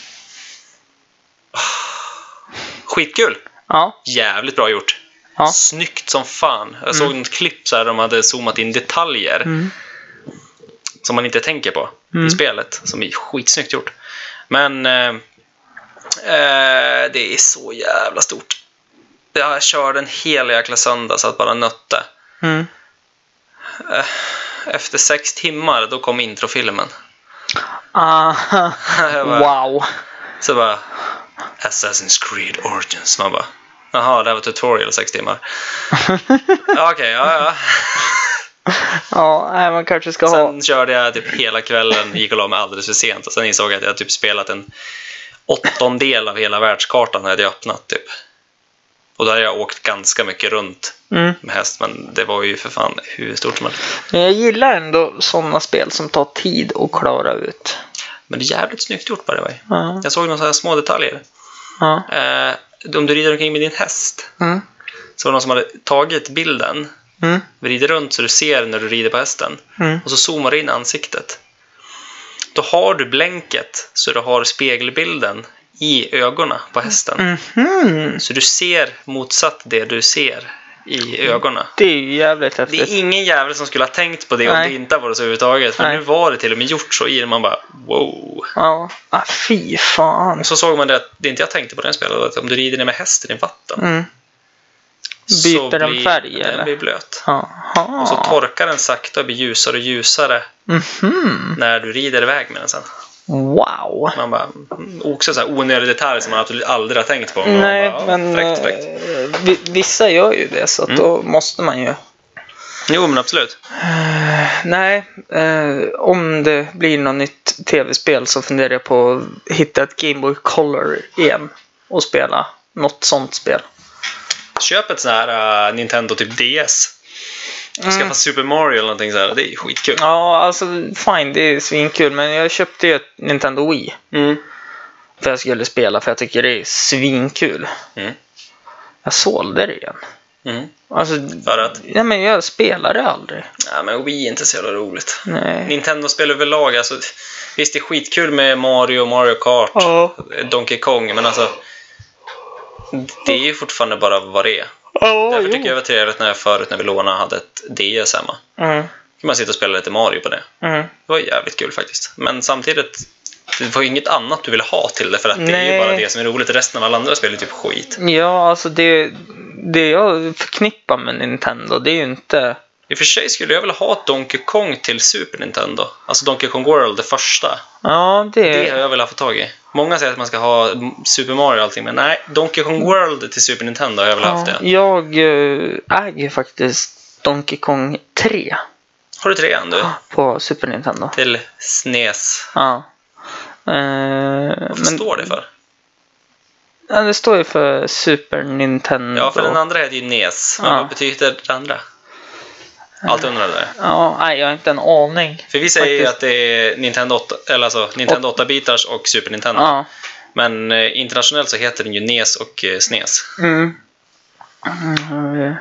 B: Skitkul!
A: Ja.
B: Jävligt bra gjort.
A: Ja.
B: Snyggt som fan. Jag såg ett klipp så här de hade zoomat in detaljer
A: Mm.
B: som man inte tänker på
A: Mm.
B: i spelet. Som är skitsnyggt gjort. Men eh, eh, det är så jävla stort. Jag körde en hel jäkla söndag så att bara nötte.
A: Mm.
B: Efter sex timmar då kom introfilmen. (laughs) Jag bara-
A: wow.
B: Så bara Assassin's Creed Origins. Man bara Jaha, det här var tutorial sex timmar. (laughs) Ja, Okej, ja, ja.
A: Ja, man kanske ska ha...
B: Sen körde jag typ hela kvällen, gick och la mig alldeles för sent. Och sen insåg jag att jag typ spelat en åttondel av hela världskartan hade jag öppnat typ. Och då hade jag åkt ganska mycket runt
A: Mm.
B: med häst, men det var ju för fan hur stort som helst.
A: Men jag gillar ändå sådana spel som tar tid att klara ut.
B: Men det är jävligt snyggt gjort by the way.
A: Ja.
B: Jag såg några små detaljer.
A: Ja.
B: Eh, om du rider omkring med din häst,
A: Mm.
B: så var det någon som hade tagit bilden,
A: Mm.
B: vrider runt så du ser när du rider på hästen,
A: Mm.
B: och så zoomar du in ansiktet. Då har du blänket så du har spegelbilden i ögonen på hästen.
A: Mhm.
B: Så du ser motsatt det du ser i ögonen.
A: Det är ju jävligt
B: Det
A: häftigt.
B: är ingen jävel som skulle ha tänkt på det om
A: Nej.
B: det inte var så överhuvudtaget. För
A: Nej.
B: nu var det till och med gjort så i det. Man bara wow.
A: Ja. Ah, fy fan.
B: Och så såg man det att det inte jag tänkte på den var att om du rider ner med hästen i vatten.
A: Mm. Byter den färg,
B: Den
A: eller?
B: blir blöt.
A: Jaha.
B: Och så torkar den sakta och blir ljusare och ljusare
A: Mhm.
B: när du rider iväg med den sen.
A: Wow.
B: Man bara, mm, också så här onödig detalj som man absolut aldrig har tänkt på.
A: Nej,
B: bara, ja,
A: men
B: fräckt, fräckt.
A: eh, vi- vissa gör ju det så
B: Mm.
A: då måste man ju.
B: Jo, men absolut.
A: Eh, nej, eh, om det blir något nytt tv-spel så funderar jag på att hitta ett Game Boy Color igen och spela något sånt spel.
B: Köp ett sån här uh, Nintendo typ DS.
A: Mm.
B: Skaffa Super Mario eller någonting så här. Det är skitkul.
A: Ja, alltså fine, det är svinkul, men jag köpte ju ett Nintendo Wii
B: Mm.
A: för jag skulle spela för jag tycker det är svinkul.
B: Mm.
A: Jag sålde det igen.
B: Mm.
A: Alltså,
B: För att?
A: ja, men jag spelar det aldrig.
B: Ja, men Wii är inte så jävla roligt.
A: Nej.
B: Nintendo-spel överlag, alltså, visst det är skitkul med Mario Mario Kart,
A: Ja.
B: Donkey Kong, men alltså det är ju fortfarande bara vad det är.
A: Ja,
B: Därför
A: jo.
B: tycker jag det var trevligt när jag förut när vi lånade hade ett DS hemma.
A: Mm,
B: kan man sitta och spela lite Mario på det.
A: mm.
B: Det var jävligt kul faktiskt. Men samtidigt, det var ju inget annat du ville ha till det för att det är
A: Nej.
B: ju bara det som är roligt. Resten av alla andra spel är typ skit.
A: Ja, alltså det, det jag förknippar med Nintendo, det är ju inte...
B: I och för sig skulle jag vilja ha Donkey Kong till Super Nintendo. Alltså Donkey Kong World, det första.
A: Ja, det...
B: Det har jag velat få tag i. Många säger att man ska ha Super Mario och allting, men nej. Donkey Kong World till Super Nintendo har jag velat haft
A: ja,
B: det.
A: jag eh, äger faktiskt Donkey Kong 3
B: Har du trean du? (gasps)
A: på Super Nintendo.
B: Till SNES.
A: Ja. Eh,
B: Vad
A: men,
B: står det för?
A: Ja, det står ju för Super Nintendo.
B: Ja, för den andra heter ju NES.
A: Ja.
B: vad betyder det andra? Allt där.
A: Ja, nej, jag har inte en aning.
B: För vi säger ju att det är Nintendo 8, eller alltså Nintendo 8-bitars och Super Nintendo.
A: Ja.
B: Men eh, internationellt så heter den ju NES och eh, SNES.
A: Mm. Mm,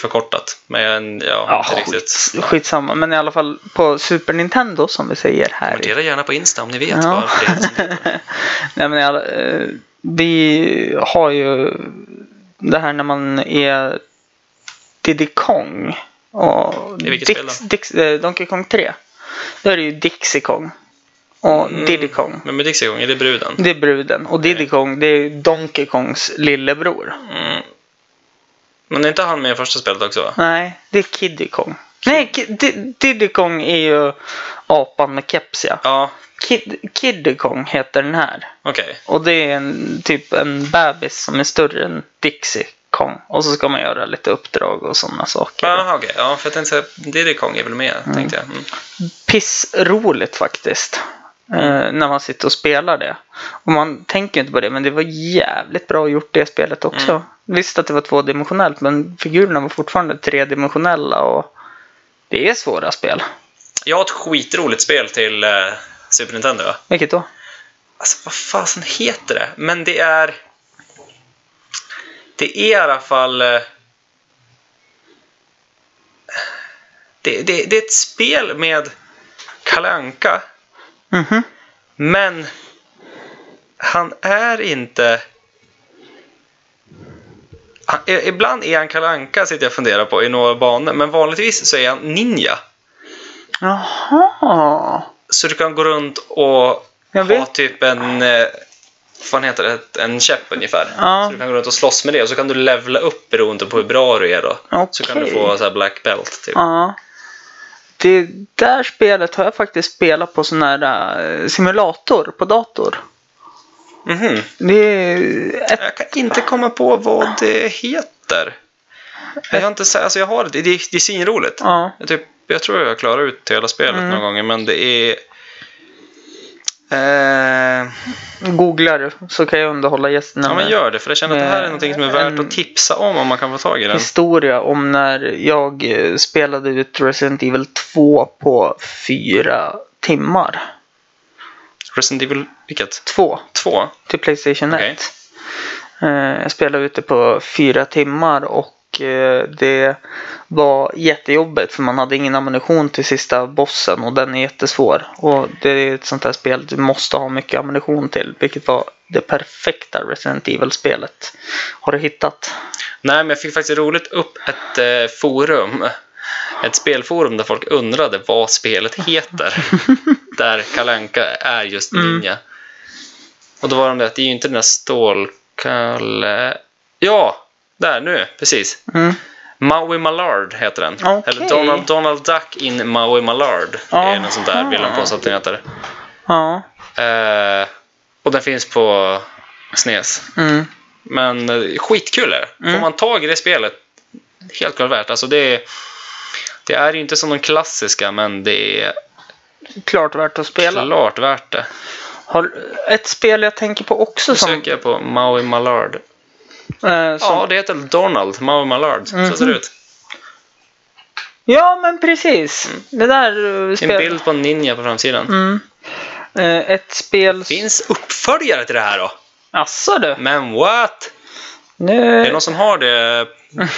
B: Förkortat. Men ja,
A: Ja,
B: inte
A: skit,
B: riktigt.
A: skitsamma. Men i alla fall på Super Nintendo som vi säger här.
B: Kommentera gärna på Insta om ni vet
A: Ja.
B: varför det så. (laughs)
A: Nej, men alla, eh, vi har ju det här när man är Diddy Kong. Och
B: I vilket spel då?
A: Dix, eh, Donkey Kong 3. Då är det ju Dixie Kong. Och
B: Mm.
A: Diddy Kong.
B: Men med Dixie Kong, är det bruden?
A: Det är bruden. Och Diddy Kong, det är Donkey Kongs lillebror.
B: Mm. Men är inte han med i första spelet också? va?
A: Nej, det är Kiddy Kong. Nej, Diddy Kong är ju apan med keps ja.
B: Ja,
A: Kid, Kiddy Kong heter den här.
B: okej.
A: Och det är en, typ en bebis som är större än Dixie Kong. Och så ska man göra lite uppdrag och sådana saker.
B: Jaha, okej. Ja, för jag tänkte säga, Kong är väl med, tänkte jag. Mm.
A: Pissroligt faktiskt. Eh, när man sitter och spelar det. Och man tänker inte på det, men det var jävligt bra gjort det spelet också.
B: Mm.
A: Visst att det var tvådimensionellt, men figurerna var fortfarande tredimensionella och det är svåra spel.
B: Jag har ett skitroligt spel till eh, Super Nintendo.
A: Vilket då?
B: Alltså, vad fasen heter det? Men det är... Det är i alla fall... eh, det, det, det är ett spel med Kalle Anka,
A: Mhm.
B: men han är inte... Han, ibland är han Kalle Anka, sitter jag och funderar på, i några banor. Men vanligtvis så är han ninja.
A: Jaha.
B: Så du kan gå runt och
A: Jag
B: ha
A: vet.
B: typ en... Fan heter det? En käpp ungefär.
A: Ja.
B: Så du kan gå runt och slåss med det och så kan du levla upp beroende på hur bra du är då. Så kan du få så black belt. Typ.
A: Ja. Det där spelet har jag faktiskt spelat på sån här eh, simulator på dator.
B: Mhm.
A: Det är ett,
B: Jag kan inte komma på vad det heter. Jag har inte sett, alltså jag har det, det, är- det är svinroligt.
A: ja.
B: Jag, typ, jag tror jag klarar ut hela spelet
A: Mm.
B: några gånger men det är... Eh,
A: Googlar du så kan jag underhålla gästerna
B: ja men gör det för jag känner att det här är någonting som är värt att tipsa om om man kan få tag i den.
A: historia om när jag eh, spelade ut Resident Evil 2 på fyra timmar.
B: Resident Evil, vilket?
A: Två
B: Två?
A: till Playstation 1.
B: Okej.
A: Eh, Jag spelade ute på fyra timmar och det var jättejobbigt för man hade ingen ammunition till sista bossen och den är jättesvår. Och det är ett sånt här spel du måste ha mycket ammunition till, vilket var det perfekta Resident Evil-spelet. Har du hittat?
B: Nej, men jag fick faktiskt roligt upp ett eh, forum. Ett spelforum där folk undrade vad spelet heter. (laughs) där Kalanka är just
A: Mm.
B: ninja. Och då var de det att det är ju inte den där Stålkalle... Ja! Där, nu, precis.
A: Mm.
B: Maui Mallard heter den.
A: Okej.
B: Eller Donald, Donald Duck in Maui Mallard.
A: Aha.
B: Är något sånt där vill de påstå att den heter.
A: Ja.
B: Eh, och den finns på SNES.
A: Mm.
B: Men eh, skitkul är det. Får
A: Mm.
B: man tag i det spelet, helt klart värt. Alltså det, är, det är ju inte som de klassiska, men det är
A: Klart värt att spela.
B: klart värt det.
A: Har, ett spel jag tänker på också
B: Nu
A: som...
B: söker jag på Maui Mallard.
A: Eh, som
B: Ja, det heter Donald. Maui Mallard. Så ser det
A: Mhm.
B: ut.
A: ja, men precis. Det där
B: En
A: spel...
B: bild på en ninja på framsidan.
A: Mm. Eh, ett spel...
B: Finns uppföljare till det här då?
A: Asså du.
B: Men what?
A: Nu...
B: Är det någon som har det?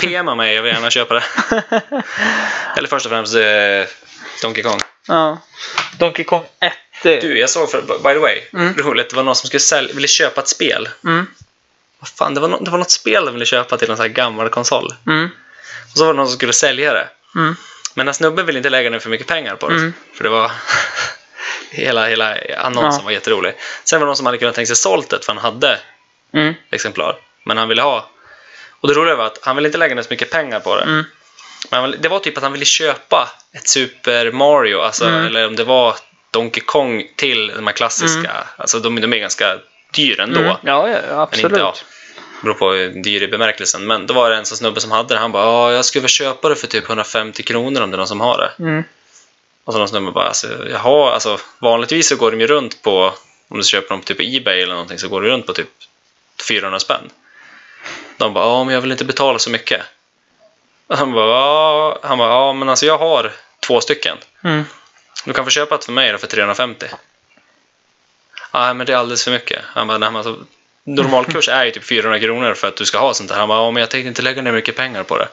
B: PMa mig, jag vill gärna köpa det. (laughs) Eller först och främst eh, Donkey Kong.
A: Ja. Donkey Kong 1. det-
B: Du, jag såg för, by the way,
A: Mm.
B: roligt, det var någon som skulle sälja, ville köpa ett spel.
A: Mm.
B: Vad fan, det var, no, det var något spel de ville köpa till en sån här gammal konsol.
A: Mm.
B: Och så var det någon som skulle sälja det.
A: Mm.
B: Men den snubben ville inte lägga ner för mycket pengar på det.
A: Mm.
B: För det var... (laughs) hela, hela annonsen
A: Ja.
B: var jätterolig. Sen var det någon som hade kunnat tänka sig sålt det för han hade
A: Mm.
B: exemplar. Men han ville ha. Och det roliga var att han ville inte lägga ner så mycket pengar på det.
A: Mm.
B: Men det var typ att han ville köpa ett Super Mario, alltså,
A: Mm.
B: eller om det var Donkey Kong till de här klassiska. Alltså de, de är ganska dyra ändå.
A: Mm. Ja, ja,
B: Men
A: absolut.
B: inte, ja, beror på dyr i bemärkelsen. Men då var det en sån snubbe som hade det. Han bara, ja, jag skulle väl köpa det för typ 150 kronor om det är någon som har det.
A: Mm.
B: Och så någon snubbe bara, alltså, jaha, alltså vanligtvis så går de ju runt på, om du köper dem på typ Ebay eller någonting, så går det runt på typ 400 spänn. De bara, ja, men jag vill inte betala så mycket. Han bara, ja, han bara, ja, men alltså jag har två stycken.
A: Mm.
B: Du kan få köpa ett för mig då för 350. Nej, men det är alldeles för mycket. Han bara, nej, men alltså, normalkurs är ju typ 400 kronor för att du ska ha sånt här. Han bara, ja, men jag tänkte inte lägga ner mycket pengar på det.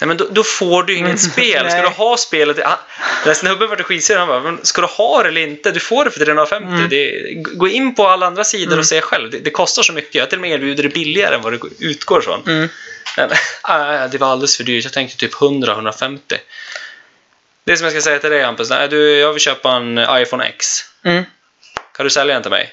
B: Nej, men då, då får du inget (laughs) spel. Ska du ha spelet? Han, den snubben vart skitsur. Han bara, men ska du ha det eller inte? Du får det för 350.
A: Mm.
B: Det, gå in på alla andra sidor och se själv. Det, det kostar så mycket. Jag till och med erbjuder det billigare än vad det utgår från.
A: Mm.
B: Men, (laughs) ah, det var alldeles för dyrt. Jag tänkte typ 100-150. Det som jag ska säga till dig Hampus. Nej, du, jag vill köpa en iPhone X.
A: Mm.
B: Kan du sälja den till mig?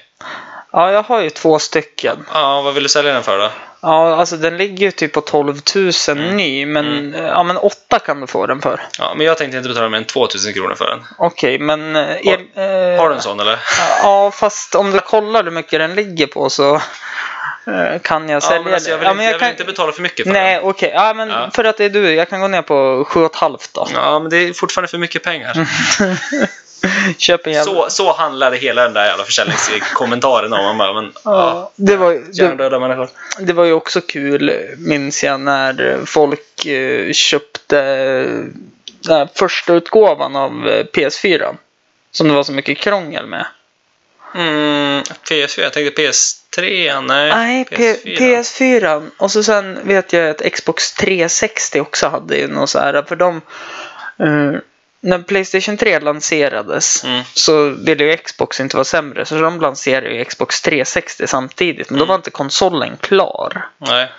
A: Ja, jag har ju två stycken.
B: Ja, vad vill du sälja den för då?
A: Ja, alltså den ligger ju typ på 12 000
B: Mm.
A: ny, men, ja, men 8 kan du få den för.
B: Ja, men jag tänkte inte betala mer än 2000 kronor för den.
A: Okej, men... eh,
B: Har-
A: eh,
B: Har du en sån eller?
A: Ja, fast om du kollar hur mycket den ligger på så eh, kan jag sälja
B: Ja, men alltså, jag vill,
A: Ja, men
B: jag
A: jag
B: vill
A: kan...
B: inte betala för mycket för
A: Nej,
B: den.
A: okej. Ja, men
B: Ja.
A: för att det är du. Jag kan gå ner på 7,5 då.
B: Ja, men det är fortfarande för mycket pengar. (laughs) (laughs)
A: Köp en jävla...
B: Så, så handlade hela den där jävla försäljningskommentaren om. Man bara, men, ja.
A: Ja, det var, det, det var ju också kul, minns jag, när folk eh, köpte den här första utgåvan av eh, PS4. Som det var så mycket krångel med.
B: Mm, PS4, jag tänkte PS3, nej.
A: Nej, P- PS4. Och så sen vet jag att Xbox 360 också hade ju något så här. För de, Eh, när Playstation 3 lanserades
B: Mm.
A: så ville ju Xbox inte vara sämre. Så de lanserade ju Xbox 360 samtidigt. Men då
B: Mm.
A: var inte konsolen klar.
B: Nej.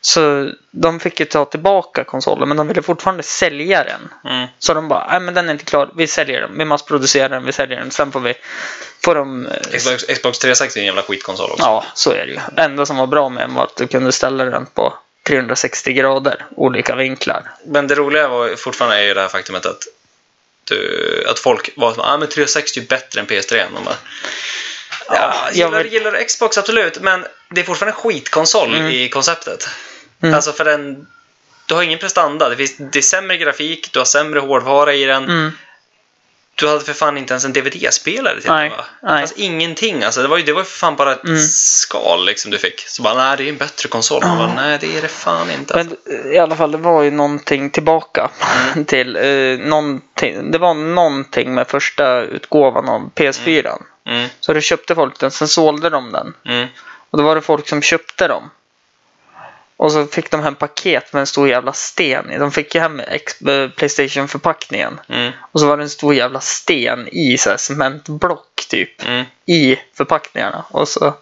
A: Så de fick ju ta tillbaka konsolen men de ville fortfarande sälja den.
B: Mm.
A: Så de bara, nej men den är inte klar, vi säljer den, vi massproducerar den, vi säljer den, sen får vi, får de... eh,
B: Xbox, Xbox 360 är en jävla skitkonsol också.
A: Ja, så är det ju. Det enda som var bra med den var att du kunde ställa den på 360 grader, olika vinklar.
B: Men det roliga var fortfarande är ju det här faktumet att, du, att folk var som ah, men 360 är bättre än PS3. Och bara, ja,
A: jag
B: gillar,
A: vill-
B: gillar Xbox absolut, men det är fortfarande en skitkonsol
A: Mm.
B: i konceptet.
A: Mm.
B: Alltså för den, du har ingen prestanda. Det, finns, det är sämre grafik, du har sämre hårdvara i den.
A: Mm.
B: Du hade för fan inte ens en DVD-spelare till
A: Nej,
B: den va?
A: nej.
B: Alltså, ingenting. Alltså, det, var ju, det var för fan bara ett
A: Mm.
B: skal liksom, du fick. Så bara, nej det är en bättre konsol. Man bara, nej det är det fan inte. Alltså.
A: Men i alla fall, det var ju någonting tillbaka
B: Mm. (laughs)
A: till, eh, någonting, det var någonting med första utgåvan av PS4.
B: Mm,
A: Så då köpte folk den, sen sålde de den.
B: mm,
A: Och då var det folk som köpte dem. Och så fick de hem paket med en stor jävla sten i. De fick ju hem eh, Playstation-förpackningen.
B: mm,
A: Och så var det en stor jävla sten i så här cementblock typ.
B: mm.
A: I förpackningarna. Och så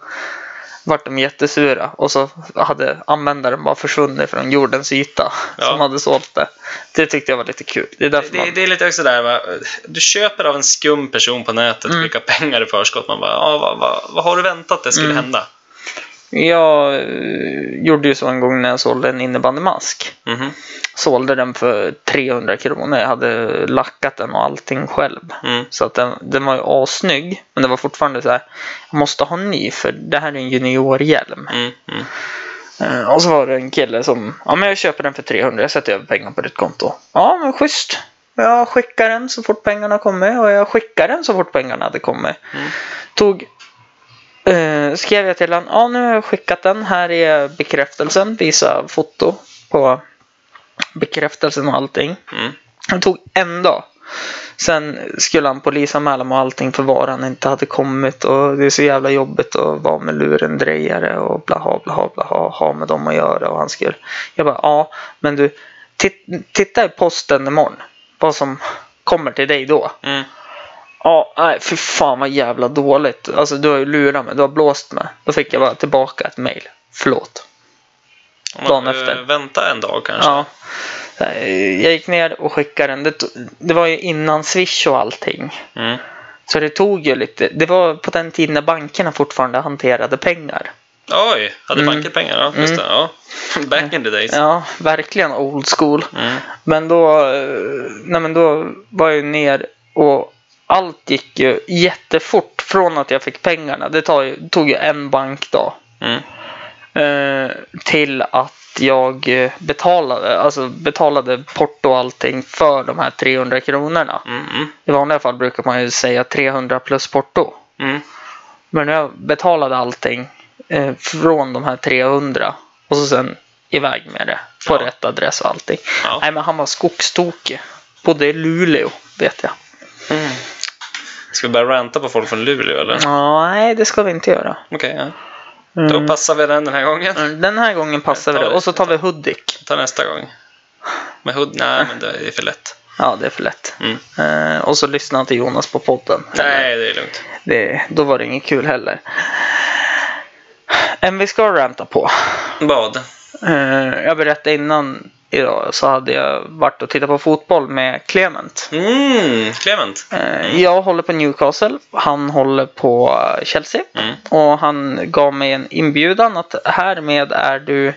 A: vart de jättesura. Och så hade användaren bara försvunnit från jordens yta.
B: Ja.
A: Som hade sålt det. Det tyckte jag var lite kul. Det är därför
B: Det,
A: man...
B: det är lite också där, va? du köper av en skum person på nätet,
A: Mm.
B: skickar pengar i förskott. Man bara, ah, vad, vad, vad har du väntat det skulle
A: Mm.
B: hända?
A: Jag eh, gjorde ju så en gång när jag sålde en innebandymask.
B: Mhm,
A: sålde den för 300 kronor. Jag hade lackat den och allting själv.
B: mm,
A: Så att den, den var ju assnygg. Men det var fortfarande så här. Jag måste ha en ny för det här är en juniorhjälm.
B: mm, mm.
A: Eh, och så var det en kille som. Ja men jag köper den för 300. Jag sätter över pengar på ditt konto. Ja men schysst. Jag skickar den så fort pengarna kommer. Och jag skickar den så fort pengarna hade kommit.
B: Mm.
A: Tog. Eh, skrev jag till honom. Ja nu har jag skickat den. Här är bekräftelsen. Visa foto på bekräftelsen och allting.
B: Mm.
A: Det tog en dag. Sen skulle han polisanmäla mig och allting för varan inte hade kommit och det är så jävla jobbigt att vara med lurendrejare och blaha blaha blaha ha med dem att göra och han skulle. Jag bara ja men du tit- titta i posten imorgon. Vad som kommer till dig då.
B: Mm.
A: Ja, nej fy fan vad jävla dåligt. Alltså du har ju lurat mig, du har blåst mig. Då fick jag bara tillbaka ett mail. Förlåt.
B: Om man
A: Dagen
B: eh,
A: efter.
B: väntar en dag kanske.
A: Ja. Eh, Jag gick ner och skickade den. Det, det var ju innan Swish och allting.
B: Mm.
A: Så det tog ju lite. Det var på den tiden när bankerna fortfarande hanterade pengar.
B: Oj, hade
A: Mm.
B: banken pengar? Ja, just det. Ja. Back in the days.
A: Ja, verkligen old school.
B: Mm.
A: Men då, eh, nej men då var jag ju ner och allt gick ju jättefort från att jag fick pengarna. Det ju, tog ju en bankdag.
B: Mm.
A: Eh, till att jag eh, betalade, alltså betalade porto och allting för de här 300 kronorna.
B: Mm.
A: I vanliga fall brukar man ju säga 300 plus porto.
B: Mm.
A: Men jag betalade allting eh, från de här 300 och så sen iväg med det på
B: Ja.
A: rätt adress och allting.
B: Ja.
A: Nej men han var skogstokig. Bodde i Luleå vet jag.
B: Mm. Ska vi börja ranta på folk från Luleå eller?
A: Nej det ska vi inte göra.
B: Okej, ja.
A: Mm.
B: Då passar vi den den här gången.
A: Mm, Den här gången passar vi det. Och så tar vi Hudik.
B: Ta nästa gång. Men Hood, nej men det är för lätt.
A: Ja, det är för lätt.
B: Mm.
A: Eh, och så lyssna till Jonas på podden.
B: Nej, det är lugnt.
A: Det, då var det inget kul heller. En vi ska ranta på.
B: Vad?
A: Eh, jag berättade innan idag så hade jag varit och tittat på fotboll med Clement.
B: Mm, Clement.
A: Eh, Jag håller på Newcastle. Han håller på Chelsea.
B: Mm.
A: Och han gav mig en inbjudan att härmed är du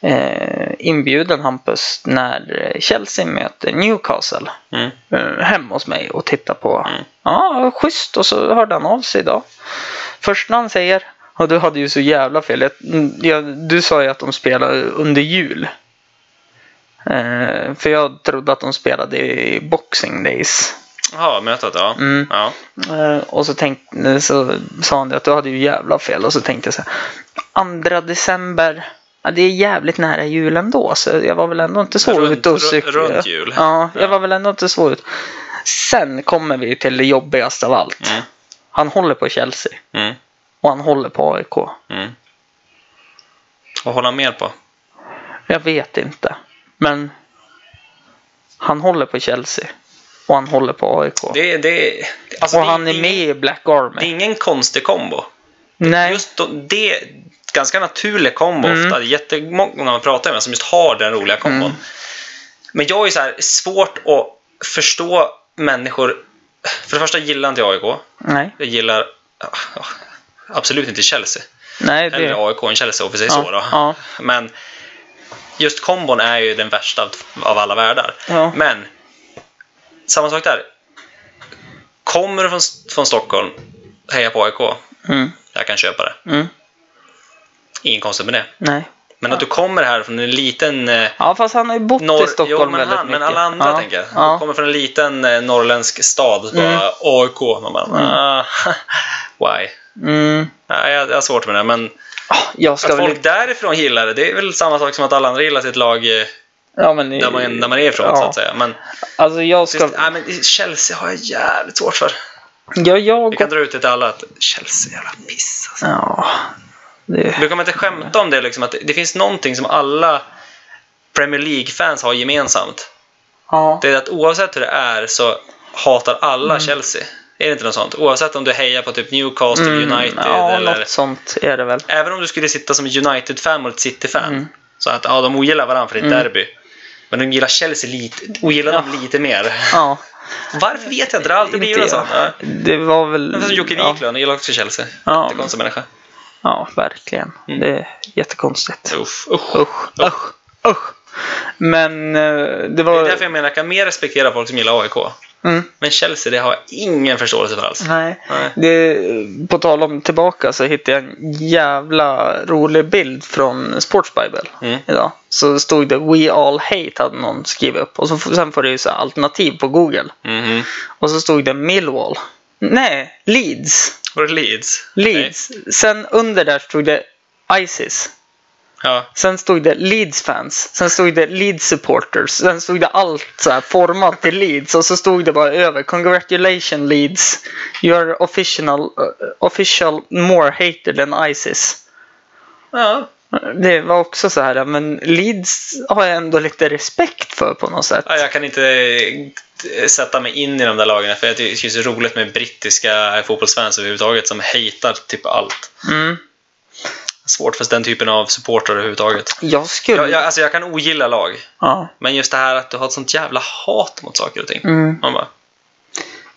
A: eh, inbjuden Hampus när Chelsea möter Newcastle.
B: Mm.
A: eh, hem hos mig och titta på.
B: Mm.
A: Ja, schysst. Och så hörde han av sig idag. Först när han säger, och du hade ju så jävla fel. Jag, jag, du sa ju att de spelade under jul. Eh, för jag trodde att de spelade i Boxing Days.
B: Jaha, mötet ja.
A: Mm.
B: ja.
A: Eh, och så, tänkte, så sa han att du hade ju jävla fel. Och så tänkte jag så här. Andra december. Ja, det är jävligt nära jul ändå. Så jag var väl ändå inte så
B: Runt-
A: ute och
B: ru-
A: cykla.
B: runt jul.
A: Ja, jag
B: Ja.
A: var väl ändå inte så ut. Sen kommer vi till det jobbigaste av allt.
B: Mm.
A: Han håller på Chelsea.
B: Mm.
A: Och han håller på AIK.
B: Mm. Vad håller han mer på?
A: Jag vet inte. Men Han håller på Chelsea. Och han håller på AIK.
B: Det, det, alltså
A: och
B: det,
A: han är med
B: ingen-
A: i Black Army.
B: Det är ingen konstig kombo.
A: Nej.
B: Just då, det är ganska naturlig kombo
A: Mm.
B: ofta. Jättemånga man pratar med som just har den roliga kombon.
A: Mm.
B: Men jag är så här svårt att förstå människor. För det första gillar inte jag AIK.
A: Nej.
B: Jag gillar ja, ja, absolut inte Chelsea.
A: Nej, det...
B: Eller AIK än Chelsea om vi säger
A: Ja,
B: så. Då.
A: ja.
B: Men just kombon är ju den värsta av, av alla världar.
A: Ja.
B: Men samma sak där. Kommer du från, från Stockholm, heja på AIK.
A: Mm.
B: Jag kan köpa det.
A: Mm.
B: Ingen konstigt med det.
A: Nej.
B: Men att du kommer här från en liten... Eh,
A: Ja, fast han har ju bott
B: norr,
A: i Stockholm
B: jo, men,
A: väldigt
B: han,
A: mycket.
B: men alla andra
A: ja.
B: tänker jag.
A: Ja.
B: Du kommer från en liten eh, norrländsk stad.
A: Mm.
B: bara, AIK. Man bara, ah, (laughs) why?
A: Mm.
B: Nej, jag, jag har svårt med det. Men
A: Jag ska
B: att
A: väl...
B: folk därifrån gillar det, det är väl samma sak som att alla andra gillar sitt lag eh,
A: Ja, men...
B: där man, där man är ifrån,
A: ja.
B: så att säga. Men,
A: Alltså jag ska...
B: just, nej, men Chelsea har jag jävligt svårt för.
A: Ja, jag...
B: Vi kan dra ut det till alla att Chelsea jävla piss. Alltså.
A: Ja. Det...
B: Du kommer inte skämta om det, liksom, att det, det finns någonting som alla Premier League-fans har gemensamt.
A: Ja.
B: Det är att oavsett hur det är så hatar alla
A: Mm.
B: Chelsea. Är det inte något sånt? Oavsett om du hejar på typ Newcastle,
A: Mm,
B: United
A: Ja,
B: eller...
A: något sånt är det väl.
B: Även om du skulle sitta som United-fan mot City-fan.
A: Mm.
B: Så att ja, de ogillar varandra för ett
A: Mm.
B: derby. Men de gillar Chelsea lite, ogillar dem lite mer.
A: Ja.
B: Varför vet jag inte, det har alltid blivit. Ja.
A: Det var väl...
B: Men som Jocke
A: ja.
B: Wiklund, gillar också Chelsea.
A: Ja.
B: Jättekonstig människa.
A: ja, verkligen.
B: Mm.
A: Det är jättekonstigt.
B: Usch, usch.
A: Usch, usch, usch. Men eh, det
B: Det är
A: var...
B: därför jag menar, jag kan mer respektera folk som gillar AIK.
A: Mm.
B: Men Chelsea, det har jag ingen förståelse för alls.
A: Nej.
B: Nej.
A: Det, på tal om tillbaka så hittade jag en jävla rolig bild från Sports Bible
B: Mm.
A: idag. Så stod det We all hate hade någon skrivit upp. Och så, sen får det ju så alternativ på Google.
B: Mhm.
A: Och så stod det Millwall. Nej, Leeds.
B: Var det Leeds?
A: Leeds. Sen under där stod det Isis.
B: Ja.
A: Sen stod det Leeds fans. Sen stod det Leeds supporters. Sen stod det allt så här format till Leeds. Och så stod det bara över. Congratulations Leeds. You are official, uh, official more hated than Isis.
B: ja.
A: Det var också så här, men Leeds har jag ändå lite respekt för på något sätt.
B: Ja, jag kan inte eh, sätta mig in i de där lagen för jag tycker det är så roligt med brittiska fotbollsfans överhuvudtaget som hatar typ allt.
A: Mm.
B: Svårt för den typen av supportrar överhuvudtaget.
A: Jag skulle...
B: Jag, jag, alltså jag kan ogilla lag,
A: Ja.
B: men just det här att du har ett sånt jävla hat mot saker och ting.
A: Mm.
B: Man bara,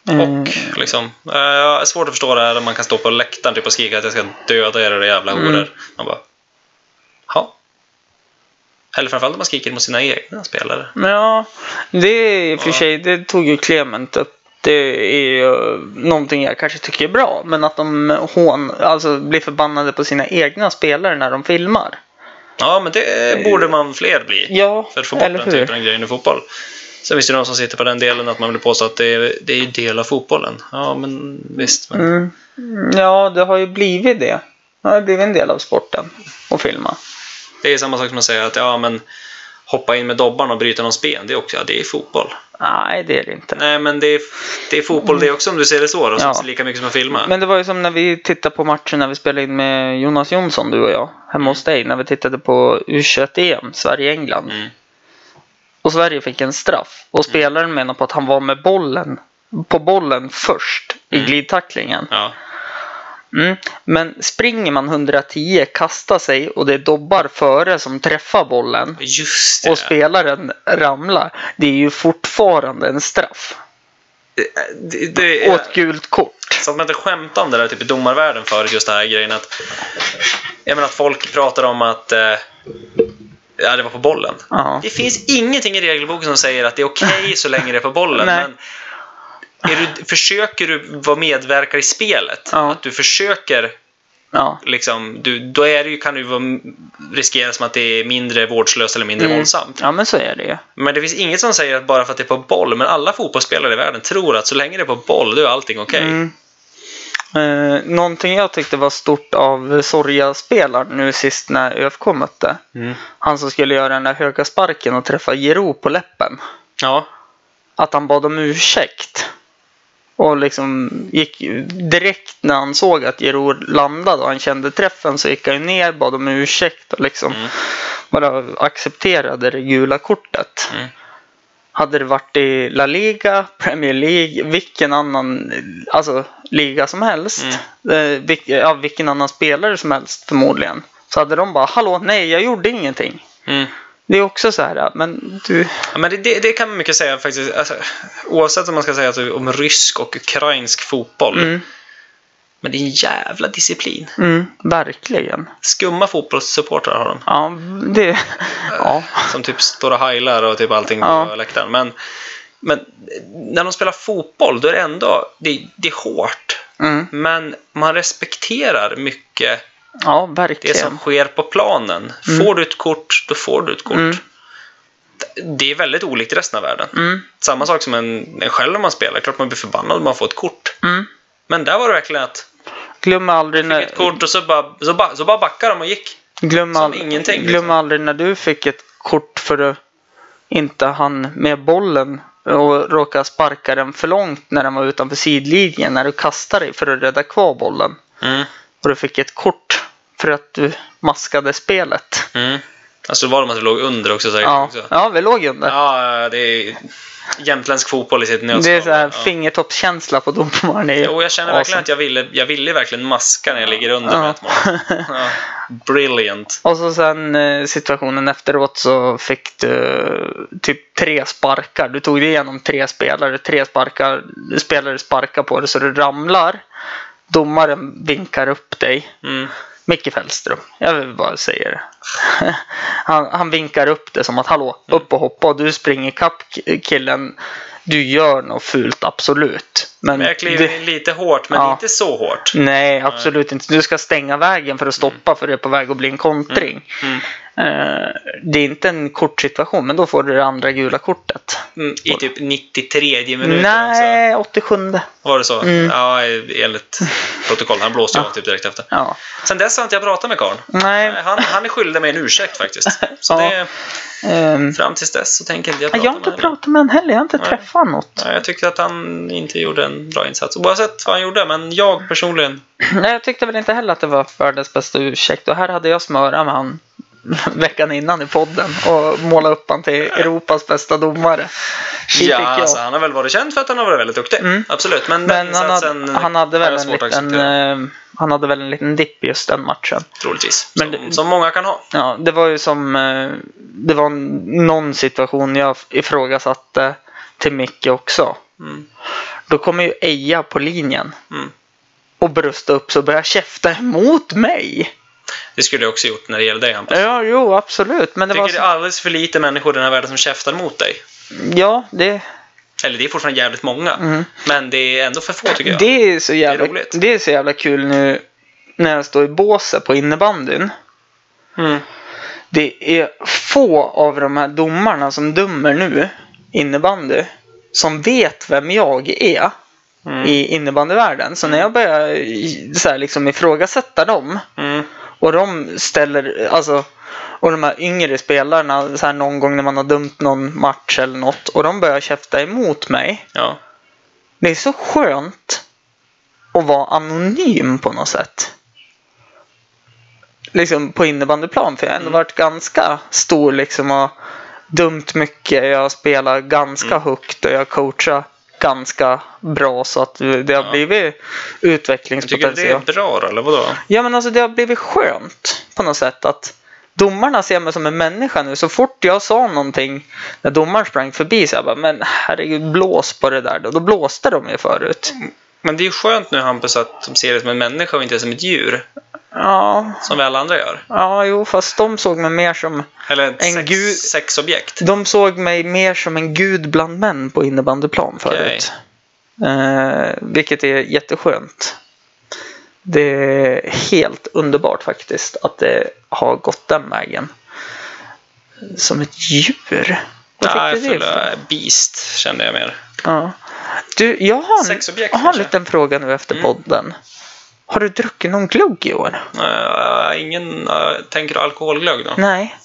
A: Mm.
B: och liksom, eh, jag har svårt att förstå det här där man kan stå på läktaren typ och skrika att jag ska döda er era jävla horor.
A: Mm.
B: Man bara, ja. Eller framförallt om man skriker mot sina egna spelare.
A: Ja, det är i och för sig, det tog ju Clement upp. Det är ju någonting jag kanske tycker är bra, men att de hån, alltså blir förbannade på sina egna spelare när de filmar.
B: Ja, men det borde man fler bli.
A: Ja,
B: För att få bort den typen av grejer i fotboll. Sen finns det de som sitter på den delen att man vill påstå att det är, det är del av fotbollen. Ja, men visst. Men,
A: Mm. Ja, det har ju blivit det. Det har blivit en del av sporten att filma.
B: Det är samma sak som att säga att ja, men hoppa in med dobbarna och bryta någons ben. Det är också ja, det är fotboll.
A: Nej, det är det inte.
B: Nej, men det är, det är fotboll det också om du ser det så. Då,
A: Ja.
B: lika mycket som att filma.
A: Men det var ju som när vi tittade på matchen när vi spelade in med Jonas Jonsson, du och jag, hemma hos dig, när vi tittade på U21-EM, Sverige-England.
B: Mm.
A: Och Sverige fick en straff. Och spelaren menar på att han var med bollen, på bollen först i
B: Mm.
A: glidtacklingen.
B: Ja.
A: Mm. Men springer man 110, kastar sig och det är dobbar före som träffar bollen och spelaren ramlar. Det är ju fortfarande en straff.
B: det, det
A: Och
B: är,
A: ett gult kort.
B: så att man inte skämtar om det där typ i domarvärlden förut, just den här grejen att jag menar att folk pratar om att eh, ja, det var på bollen.
A: Ja.
B: Det finns ingenting i regelboken som säger att det är okej så länge det är på bollen. Men du, försöker du vara medverkare i spelet,
A: Ja.
B: att du försöker,
A: Ja.
B: liksom, du, då är det ju, kan det ju vara, riskera som att det är mindre vårdslöst eller mindre
A: Mm.
B: våldsamt.
A: ja, men så är det ju.
B: Men det finns inget som säger att bara för att det är på boll, men alla fotbollsspelare i världen tror att så länge det är på boll, då är allting okej.
A: Mm. Eh, någonting jag tyckte var stort av Sorja-spelaren nu sist när ÖFK mötte.
B: Mm.
A: Han som skulle göra den där höga sparken och träffa Giro på läppen.
B: Ja.
A: Att han bad om ursäkt. Och liksom gick direkt när han såg att Giro landade och han kände träffen så gick han ner, bad om ursäkt och liksom
B: Mm.
A: bara accepterade det gula kortet.
B: Mm.
A: Hade det varit i La Liga, Premier League, vilken annan alltså, liga som helst. Eh, vil, ja, vilken annan spelare som helst förmodligen. Så hade de bara, hallå, nej, jag gjorde ingenting.
B: Mm.
A: Det är också så här, men du...
B: Ja, men det, det, det kan man mycket säga faktiskt. Alltså, oavsett om man ska säga alltså, om rysk och ukrainsk fotboll.
A: Mm,
B: Men det är en jävla disciplin.
A: mm, verkligen.
B: Skumma fotbollssupportrar har de.
A: Ja, det... Ja.
B: Som typ står och heilar och typ allting på
A: Ja.
B: läktaren. Men, men när de spelar fotboll då är det ändå, det, det är hårt.
A: Mm,
B: Men man respekterar mycket
A: ja,
B: det
A: verkligen.
B: som sker på planen. Får du ett kort, då får du ett kort.
A: Mm.
B: Det är väldigt olikt i resten av världen.
A: Mm,
B: Samma sak som en, en själv när man spelar. Klart man blir förbannad om man får ett kort.
A: mm.
B: Men där var det verkligen att
A: Glöm aldrig när...
B: ett kort och så bara, så bara, så bara backade de och gick.
A: Glöm, all...
B: ingenting,
A: Glöm
B: liksom.
A: aldrig när du fick ett kort för att inte han med bollen och råkade sparka den för långt när den var utanför sidlinjen när du kastade dig för att rädda kvar bollen.
B: Mm.
A: Och du fick ett kort för att du maskade spelet.
B: Mm. Alltså det var de att det låg under också säkert.
A: Ja,
B: Också.
A: ja vi låg under.
B: Ja, det är jämtländsk fotboll i sitt nötskal.
A: det är så här
B: Ja.
A: fingertoppskänsla på domaren. Det
B: Jo, jag känner verkligen
A: awesome.
B: att jag ville, jag ville verkligen maska när jag ligger under
A: Ja.
B: med ett mål. Ja. Brilliant.
A: Och så sen eh, situationen efteråt så fick du eh, typ tre sparkar. Du tog dig igenom tre spelare. Tre sparkar, spelare sparkar på dig så du ramlar. Domaren vinkar upp dig.
B: Mm.
A: Micke Fällström. Jag vill bara säga det. (laughs) Han, han vinkar upp det som att hallå, upp och hoppa och du springer ikapp k- killen. Du gör något fult, absolut. Men,
B: Men jag kliver
A: det-
B: in lite hårt, men
A: Ja.
B: inte så hårt.
A: Nej, absolut inte. Du ska stänga vägen för att stoppa för det är på väg att bli en kontring.
B: Mm.
A: Eh, det är inte en kortsituation, men då får du det andra gula kortet.
B: Mm, I typ 93 minuten också.
A: Nej, 87.
B: Var det så?
A: Mm.
B: Ja, enligt (laughs) protokoll. Han blåste av typ direkt efter.
A: Ja.
B: Sen dess har inte jag pratat med karln.
A: Nej,
B: Han, han är skyldig mig en ursäkt faktiskt. (laughs) Så
A: Ja.
B: det,
A: ehm,
B: fram tills dess så tänker inte jag
A: jag
B: prata
A: har inte
B: med honom.
A: pratat med honom heller. Jag har inte
B: Nej.
A: träffat något.
B: Ja, jag tyckte att han inte gjorde en bra insats. Oavsett vad han gjorde, men jag personligen. (clears throat)
A: Nej, jag tyckte väl inte heller att det var världens bästa ursäkt. Och här hade jag smöra med han (laughs) veckan innan i podden och måla upp han till Europas bästa domare. Shit,
B: ja, alltså, han har väl varit känd för att han har varit väldigt duktig.
A: Mm.
B: Absolut. Men,
A: Men
B: den
A: han hade, han, hade väl en liten, eh, han hade väl en liten dipp just den matchen.
B: Troligtvis.
A: men
B: som, som många kan ha.
A: Ja, det var ju som, eh, det var någon situation jag ifrågasatte till Micke också.
B: Mm.
A: Då kommer ju Eja på linjen
B: Mm.
A: och brösta upp sig och börja käfta emot mig.
B: Det skulle jag också gjort när det gäller dig Hampus.
A: Ja, jo, absolut. Men det
B: Jag
A: var
B: tycker
A: så,
B: det är alldeles för lite människor i den här världen som käftar mot dig.
A: Ja, det,
B: Eller det är fortfarande jävligt många.
A: Mm.
B: Men det är ändå för få tycker jag.
A: det, är så jävla,
B: Det är roligt.
A: det är så jävla kul nu när jag står i båset på innebandyn.
B: Mm.
A: Det är få av de här domarna som dömer nu innebandy som vet vem jag är
B: Mm.
A: i innebandyvärlden. Så när jag börjar så här, liksom ifrågasätta dem
B: Mm.
A: och de ställer, alltså och de här yngre spelarna så här någon gång när man har dömt någon match eller något och de börjar käfta emot mig.
B: Ja.
A: Det är så skönt att vara anonym på något sätt. Liksom på innebandyplan. För jag har ändå varit ganska stor liksom och dömt mycket. Jag spelar ganska högt och jag coachar ganska bra så att det har
B: Ja.
A: blivit
B: Tycker du det
A: utvecklingspotential.
B: är bra eller vadå?
A: Ja men alltså det har blivit skönt på något sätt att domarna ser mig som en människa nu. Så fort jag sa någonting när domaren sprang förbi så jag bara men herregud blås på det där då. Då blåste de ju förut.
B: Men det är ju skönt nu Hampus att de ser dig som en människa och inte som ett djur.
A: Ja,
B: Som vi alla andra gör.
A: ja jo fast de såg mig mer som
B: Eller
A: En
B: sex,
A: gud-
B: sexobjekt.
A: de såg mig mer som en gud bland män på innebandyplan förut. Eh, vilket är jätteskönt. Det är helt underbart faktiskt att det har gått den vägen. Som ett djur. Vad tyckte du det?
B: fulla beast kände jag mer.
A: Ja. Du, jag har en, jag har en liten fråga nu efter
B: Mm.
A: podden. Har du druckit någon glugg i år?
B: Uh, ingen, uh, tänker alkoholglögg då?
A: Nej.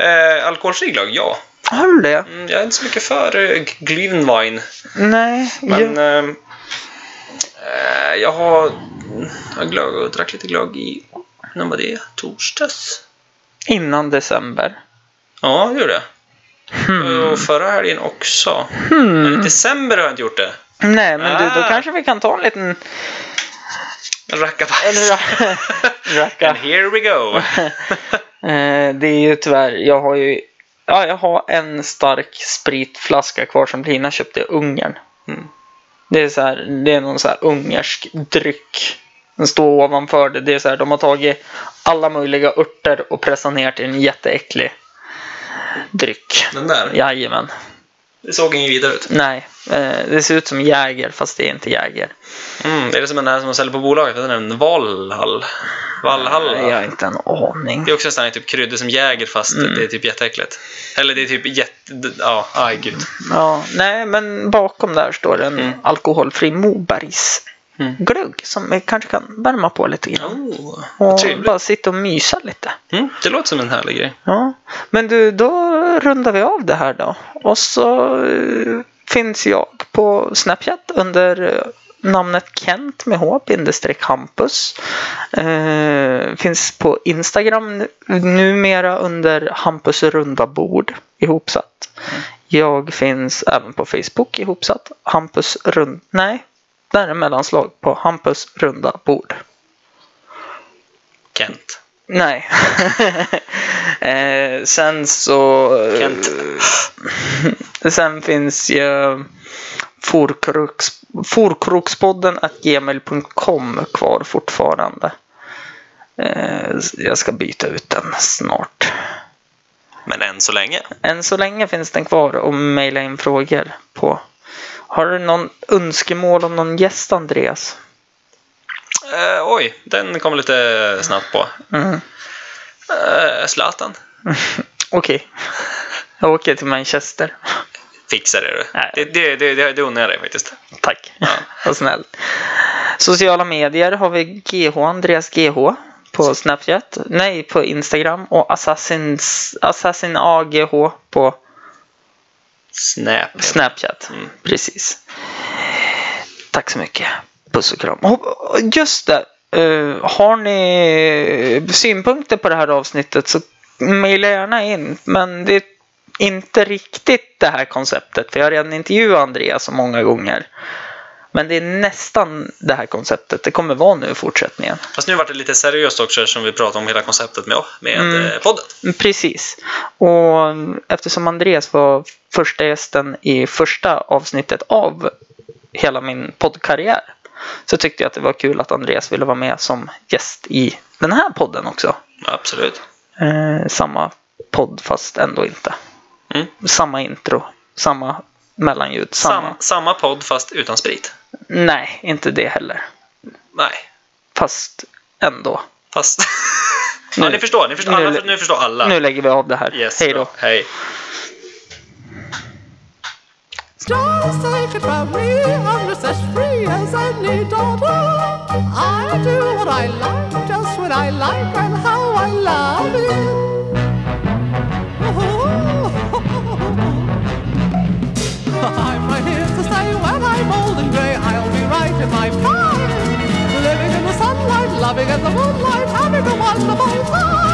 B: Uh, alkoholfri glögg, ja.
A: Har du det?
B: Mm, jag är inte så mycket för uh, Glühwein.
A: Nej.
B: Men
A: jag,
B: eh, jag har glögg och drack lite glögg i, när var det? Torsdags?
A: innan december.
B: Ja, det gjorde jag. Och förra helgen också.
A: Hmm.
B: Men i december har jag inte gjort det.
A: Nej, men du, då
B: Ah.
A: kanske vi kan ta en liten...
B: Rackabajs.
A: Ra- (laughs) Racka.
B: And here we go. (laughs)
A: Eh, det är ju tyvärr, jag har ju... Ja, jag har en stark spritflaska kvar som Lina köpte i Ungern.
B: Mm.
A: Det är så här, det är någon så här ungersk dryck. Den står ovanför det. Det är så här, de har tagit alla möjliga örter och pressat ner till en jätteäcklig dryck.
B: Den där.
A: Jajamän.
B: Det såg ingen vidare ut.
A: Nej, eh, det ser ut som Jäger fast det är inte Jäger.
B: Mm, det är som den här som de säljer på bolaget. Den är en Valhall. Valhalla.
A: Jag har inte en aning.
B: Det är också en sån här typ kryddor som Jäger fast
A: Mm.
B: det är typ jätteäckligt. Eller det är typ jätte... Ja, aj gud.
A: Ja, nej, men bakom där står en
B: Mm.
A: alkoholfri Mobergs
B: Mm.
A: glögg som vi kanske kan värma på lite grann.
B: Oh,
A: och
B: trevligt.
A: bara sitta och mysa lite.
B: Mm, det låter som en härlig grej.
A: Ja, men du, då rundar vi av det här då. Och så eh, finns jag på Snapchat under eh, namnet Kent med H, bindestreck Hampus. Eh, finns på Instagram nu- numera under Hampus runda bord ihopsatt. Jag finns även på Facebook ihopsatt. Hampus rund... Nej, där är mellanslag på Hampus runda bord.
B: Kent.
A: Nej. (laughs) eh, sen så... eh,
B: Kent. (laughs)
A: sen finns ju forkroks, forkrokspodden gmail.com kvar fortfarande. Eh, jag ska byta ut den snart.
B: Men än så länge.
A: Än så länge finns den kvar och mejla in frågor på. Har du någon önskemål om någon gäst Andreas?
B: Eh, oj, den kom lite snabbt på.
A: Mm.
B: Eh, Zlatan. (laughs)
A: Okej. Jag åker till Manchester.
B: Fixar det du.
A: Nej.
B: Det, det, det, det, det unnar jag dig faktiskt.
A: Tack. (laughs) Vad snällt. Sociala medier har vi GH, Andreas GH på Snapchat. Nej, på Instagram. Och Assassin AGH på
B: Snap.
A: Snapchat.
B: Mm.
A: Precis. Tack så mycket. Puss och kram. Just det. eh, har ni synpunkter på det här avsnittet så mejla gärna in. Men det är inte riktigt det här konceptet. För jag har redan intervjuat Andreas så många gånger. Men det är nästan det här konceptet. Det kommer vara nu i fortsättningen.
B: Fast nu vart det lite seriöst också eftersom vi pratade om hela konceptet med, med
A: Mm.
B: podden.
A: Precis. Och eftersom Andreas var första gästen i första avsnittet av hela min poddkarriär så tyckte jag att det var kul att Andreas ville vara med som gäst i den här podden också.
B: Absolut.
A: Eh, samma podd fast ändå inte.
B: Mm.
A: Samma intro, samma mellanljud, samma...
B: Sam, samma podd fast utan sprit.
A: Nej, inte det heller.
B: Nej,
A: Fast ändå.
B: fast... (laughs)
A: Nu-
B: ja, ni förstår. Ni förstår
A: nu-
B: alla, nu förstår alla.
A: Nu lägger vi av det här.
B: Yes,
A: Hej då.
B: bra. Hej.
C: Just take it from me, I'm just as free as any daughter. I do what I like, just when I like, and how I love it. right in my prime. Living in the sunlight, loving in the moonlight, having a wonderful time.